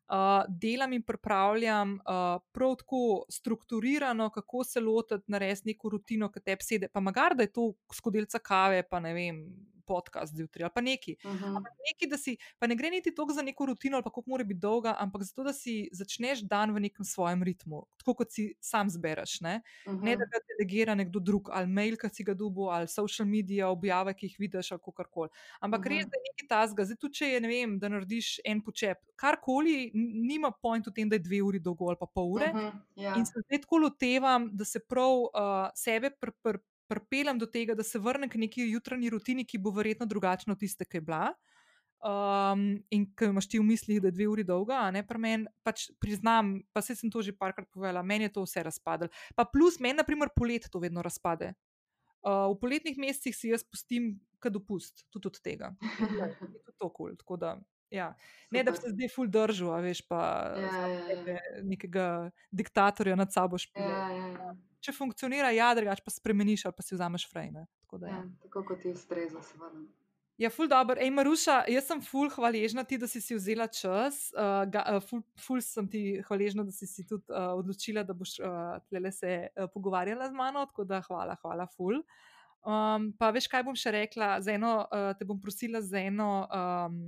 uh, delam in pripravljam uh, prav tako strukturirano, kako se lotiti narediti neko rutino, ki te psede. Pa magar, da je to skodelica kave, pa ne vem, podcast zjutraj ali pa neki. Uh -huh. neki si, pa ne gre niti toliko za neko rutino ali kako mora biti dolga, ampak zato, da si začneš dan v nekem svojem ritmu, tako kot si sam zbereš. Ne, uh -huh. ne da ga delegira nekdo drug, ali mail, ki si ga dubo, ali social media, objave, ki jih vidiš, ali kako koli. Ampak uh -huh. res je nekaj tasga. Zdaj, tudi če je, ne vem, da narediš en počep, karkoli, nima point v tem, da je dve uri dolgo ali pa pol ure. Uh -huh. yeah. In se zdaj tako lotevam, da se prav uh, sebe prpr pripeljem do tega, da se vrnem k neki jutranji rutini, ki bo verjetno drugačna od tiste, ki je bila. Um, in ki imaš ti v mislih, da je dve uri dolga, a ne pa meni, pač priznam, pa se sem to že parkrat povedala, meni je to vse razpadlo. Pa plus meni, na primer, polet to vedno razpade. Uh, v poletnih mesecih si jaz pustim, kaj dopust, tudi od tega. Je tudi to kul. Cool, ja. Ne, da bi se zdaj ful držal, veš pa ja, ja, ja. nekega diktatorja nad sabo špijal. Ja, ja, ja če funkcionira, ja, drugač pa spremeniš ali pa si vzameš frame. Tako, ja, ja. tako kot ti ustreza, seveda. Ja, ful dobro. Ej, Maruša, jaz sem ful hvaležna ti, da si si vzela čas. Uh, ga, uh, ful, ful sem ti hvaležna, da si si tudi uh, odločila, da boš uh, tle se uh, pogovarjala z mano. Tako da hvala, hvala, ful. Um, pa veš, kaj bom še rekla? Eno, uh, te bom prosila za eno um,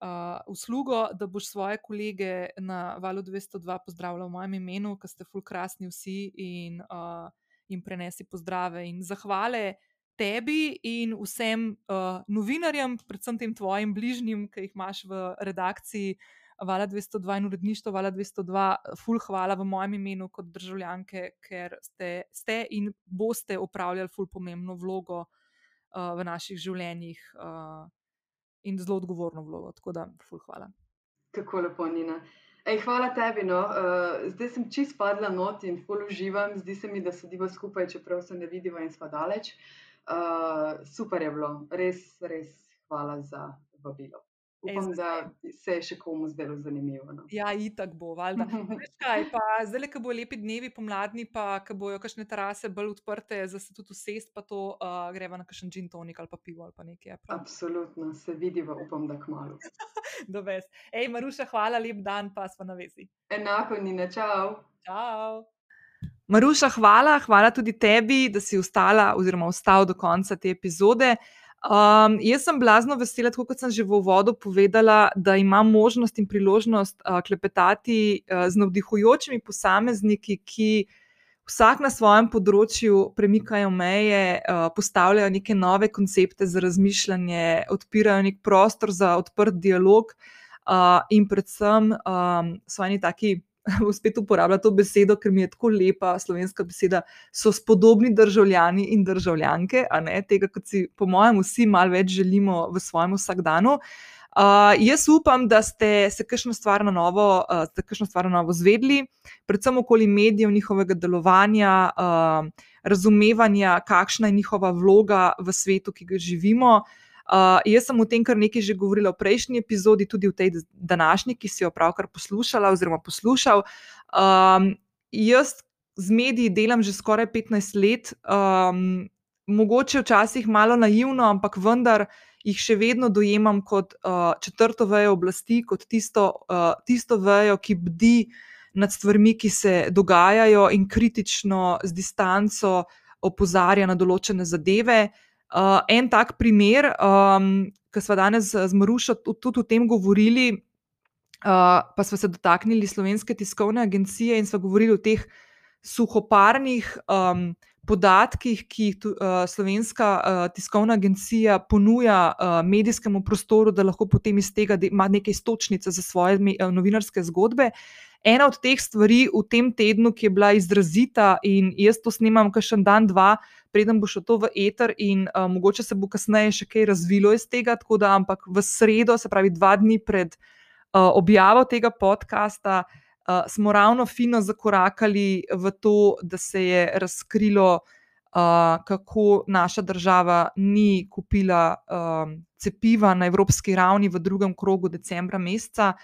uh, uslugo, da boš svoje kolege na valu 202 pozdravljal v mojem imenu, ker ste fulkrasni vsi in uh, jim prenesi pozdrave in zahvale. Tebi in vsem uh, novinarjem, predvsem tem tvojim bližnjim, ki jih imaš v redakciji Vala 202 in uredništvo Vala 202, ful hvala v mojem imenu kot državljanke, ker ste, ste in boste upravljali ful pomembno vlogo uh, v naših življenjih. Uh, in zelo odgovorno vlogo. Tako da, ful, hvala. Kako lepo, Nina. Ej, hvala tebi. No. Uh, zdaj sem čist padla not in ful uživam, zdi se mi, da sediva skupaj, čeprav se ne vidiva in sva daleč. Uh, super je bilo, res, res hvala za vabilo. Upam, da se je še komu zdelo zanimivo. No. Ja, itak bo, valjda. Zdaj, ko bo lepi dnevi pomladni, pa ko bojo kakšne terase bolj odprte, za se tudi usest, pa to uh, greva na kakšen gin tonik ali pa pivo ali pa nekaj. Prav? Absolutno, se vidiva, upam, da kmalo. Dobes. Ej, Maruša, hvala, lep dan, pa smo na vezi. Enako, Nina, čau. Čau. Maruša, hvala, hvala tudi tebi, da si ostala oziroma ostal do konca te epizode. Um, jaz sem blazno vesela, tako kot sem že v uvodu povedala, da imam možnost in priložnost uh, klepetati uh, z navdihujočimi posamezniki, ki vsak na svojem področju premikajo meje, uh, postavljajo neke nove koncepte za razmišljanje, odpirajo nek prostor za odprt dialog uh, in predvsem um, so oni taki bom spet uporabljala to besedo, ker mi je tako lepa slovenska beseda, so spodobni državljani in državljanke, ne tega, kot si, po mojem, vsi malo več želimo v svojem vsakdanu. Uh, jaz upam, da ste se kakšno stvar na novo, uh, kakšno stvar na novo zvedli, predvsem okoli medijev, njihovega delovanja, uh, razumevanja, kakšna je njihova vloga v svetu, ki ga živimo. Uh, Uh, jaz sem o tem kar nekaj že govorila v prejšnji epizodi, tudi v tej današnji, ki si jo pravkar poslušala oziroma poslušal. Um, jaz z mediji delam že skoraj 15 let, um, mogoče včasih malo naivno, ampak vendar jih še vedno dojemam kot uh, četrto vejo oblasti, kot tisto, uh, tisto vejo, ki bdi nad stvarmi, ki se dogajajo in kritično z distanco opozarja na določene zadeve. Uh, en tak primer, um, ki smo danes z Marušo tudi o tem govorili, uh, pa smo se dotaknili slovenske tiskovne agencije in smo govorili o teh suhoparnih um, podatkih, ki jih tu, uh, slovenska uh, tiskovna agencija ponuja uh, medijskemu prostoru, da lahko potem iz tega ima neke istočnice za svoje uh, novinarske zgodbe. Ena od teh stvari v tem tednu, ki je bila izrazita, in jaz to snimam, kar še en dan, dva, preden bo šlo to v eter, in uh, mogoče se bo kasneje še kaj razvilo iz tega. Da, ampak v sredo, se pravi, dva dni pred uh, objavo tega podcasta, uh, smo ravno fino zakorakali v to, da se je razkrilo, uh, kako naša država ni kupila uh, cepiva na evropski ravni v drugem krogu decembra meseca.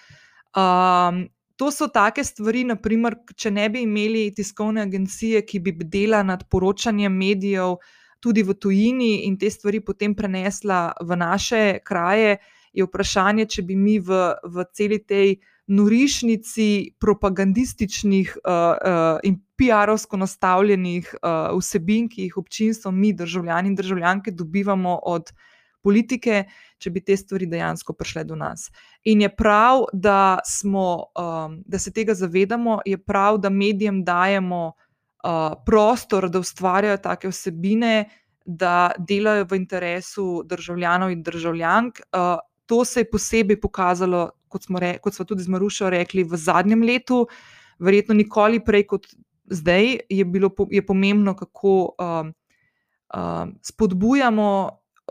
Um, To so take stvari, naprimer, če ne bi imeli tiskovne agencije, ki bi bdela nad poročanjem medijev tudi v tujini in te stvari potem prenesla v naše kraje, je vprašanje, če bi mi v, v celi tej norišnici propagandističnih uh, uh, in PR-ovsko nastavljenih uh, vsebin, ki jih občinstvo, mi, državljani in državljanke, dobivamo od politike, če bi te stvari dejansko prišle do nas. In je prav, da, smo, um, da se tega zavedamo, je prav, da medijem dajemo uh, prostor, da ustvarjajo take vsebine, da delajo v interesu državljanov in državljank. Uh, to se je posebej pokazalo kot smo, re, kot smo tudi z Marušo rekli, v zadnjem letu, verjetno nikoli prej kot zdaj, je, bilo, je pomembno, kako um, um, spodbujamo,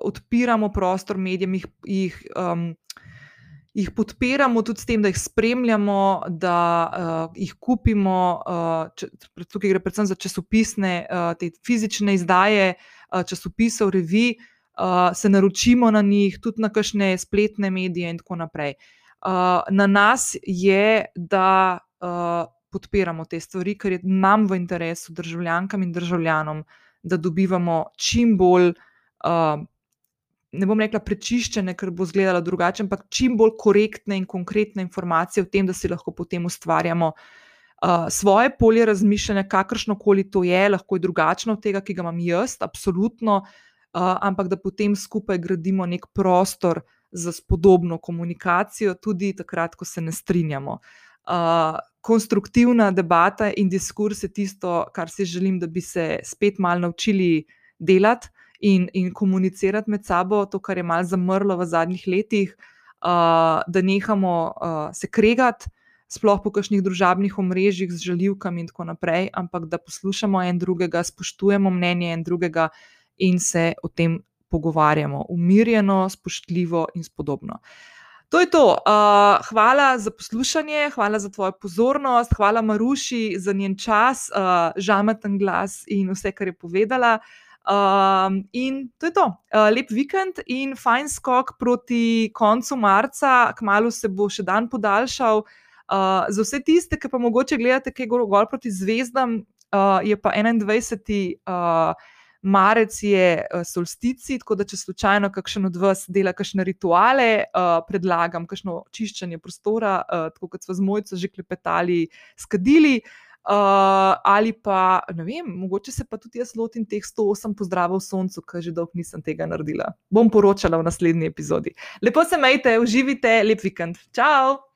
odpiramo prostor medijem, jih, jih, um, jih podpiramo tudi s tem, da jih spremljamo, da uh, jih kupimo. Uh, če, tukaj gre predvsem za časopisne, uh, te fizične izdaje uh, časopisov, revij. Uh, se naročimo na njih, tudi na kakšne spletne medije, in tako naprej. Uh, na nas je, da uh, podpiramo te stvari, ker je nam v interesu, državljankam in državljanom, da dobivamo čim bolj. Uh, Ne bom rekla prečiščene, ker bo izgledalo drugače, ampak čim bolj korektne in konkretne informacije o tem, da si lahko potem ustvarjamo uh, svoje polje razmišljanja, kakršno koli to je, lahko je drugačno od tega, ki ga imam jaz, absolutno, uh, ampak da potem skupaj gradimo nek prostor, za spodobno komunikacijo, tudi takrat, ko se ne strinjamo. Uh, konstruktivna debata in diskurs je tisto, kar si želim, da bi se spet malo naučili delati in, in komunicirati med sabo, to, kar je malo zamrlo v zadnjih letih, uh, da nehamo uh, se kregati. Sploh po kakšnih družabnih omrežjih z žaljivkami, in tako naprej, ampak da poslušamo en drugega, spoštujemo mnenje en drugega in se o tem pogovarjamo, umirjeno, spoštljivo in podobno. To je to. Uh, hvala za poslušanje, hvala za tvojo pozornost, hvala Maruši za njen čas, uh, žameten glas in vse, kar je povedala. Um, in to je to. Uh, lep vikend in fajn skok proti koncu marca, kmalo se bo še dan podaljšal. Uh, za vse tiste, ki pa mogoče gledate, kaj gre gor proti zvezdam, uh, je pa 21. Uh, marec je uh, solstici, tako da če slučajno kakšen od vas dela kakšne rituale, uh, predlagam kakšno čiščenje prostora, uh, tako kot smo z mojco že klepetali, skadili. Uh, ali pa, ne vem, mogoče se pa tudi jaz lotim teh 108 pozdravov soncu, ker že dolgo nisem tega naredila. Bom poročala v naslednji epizodi. Lepo se majte, uživite, lep vikend. Ciao!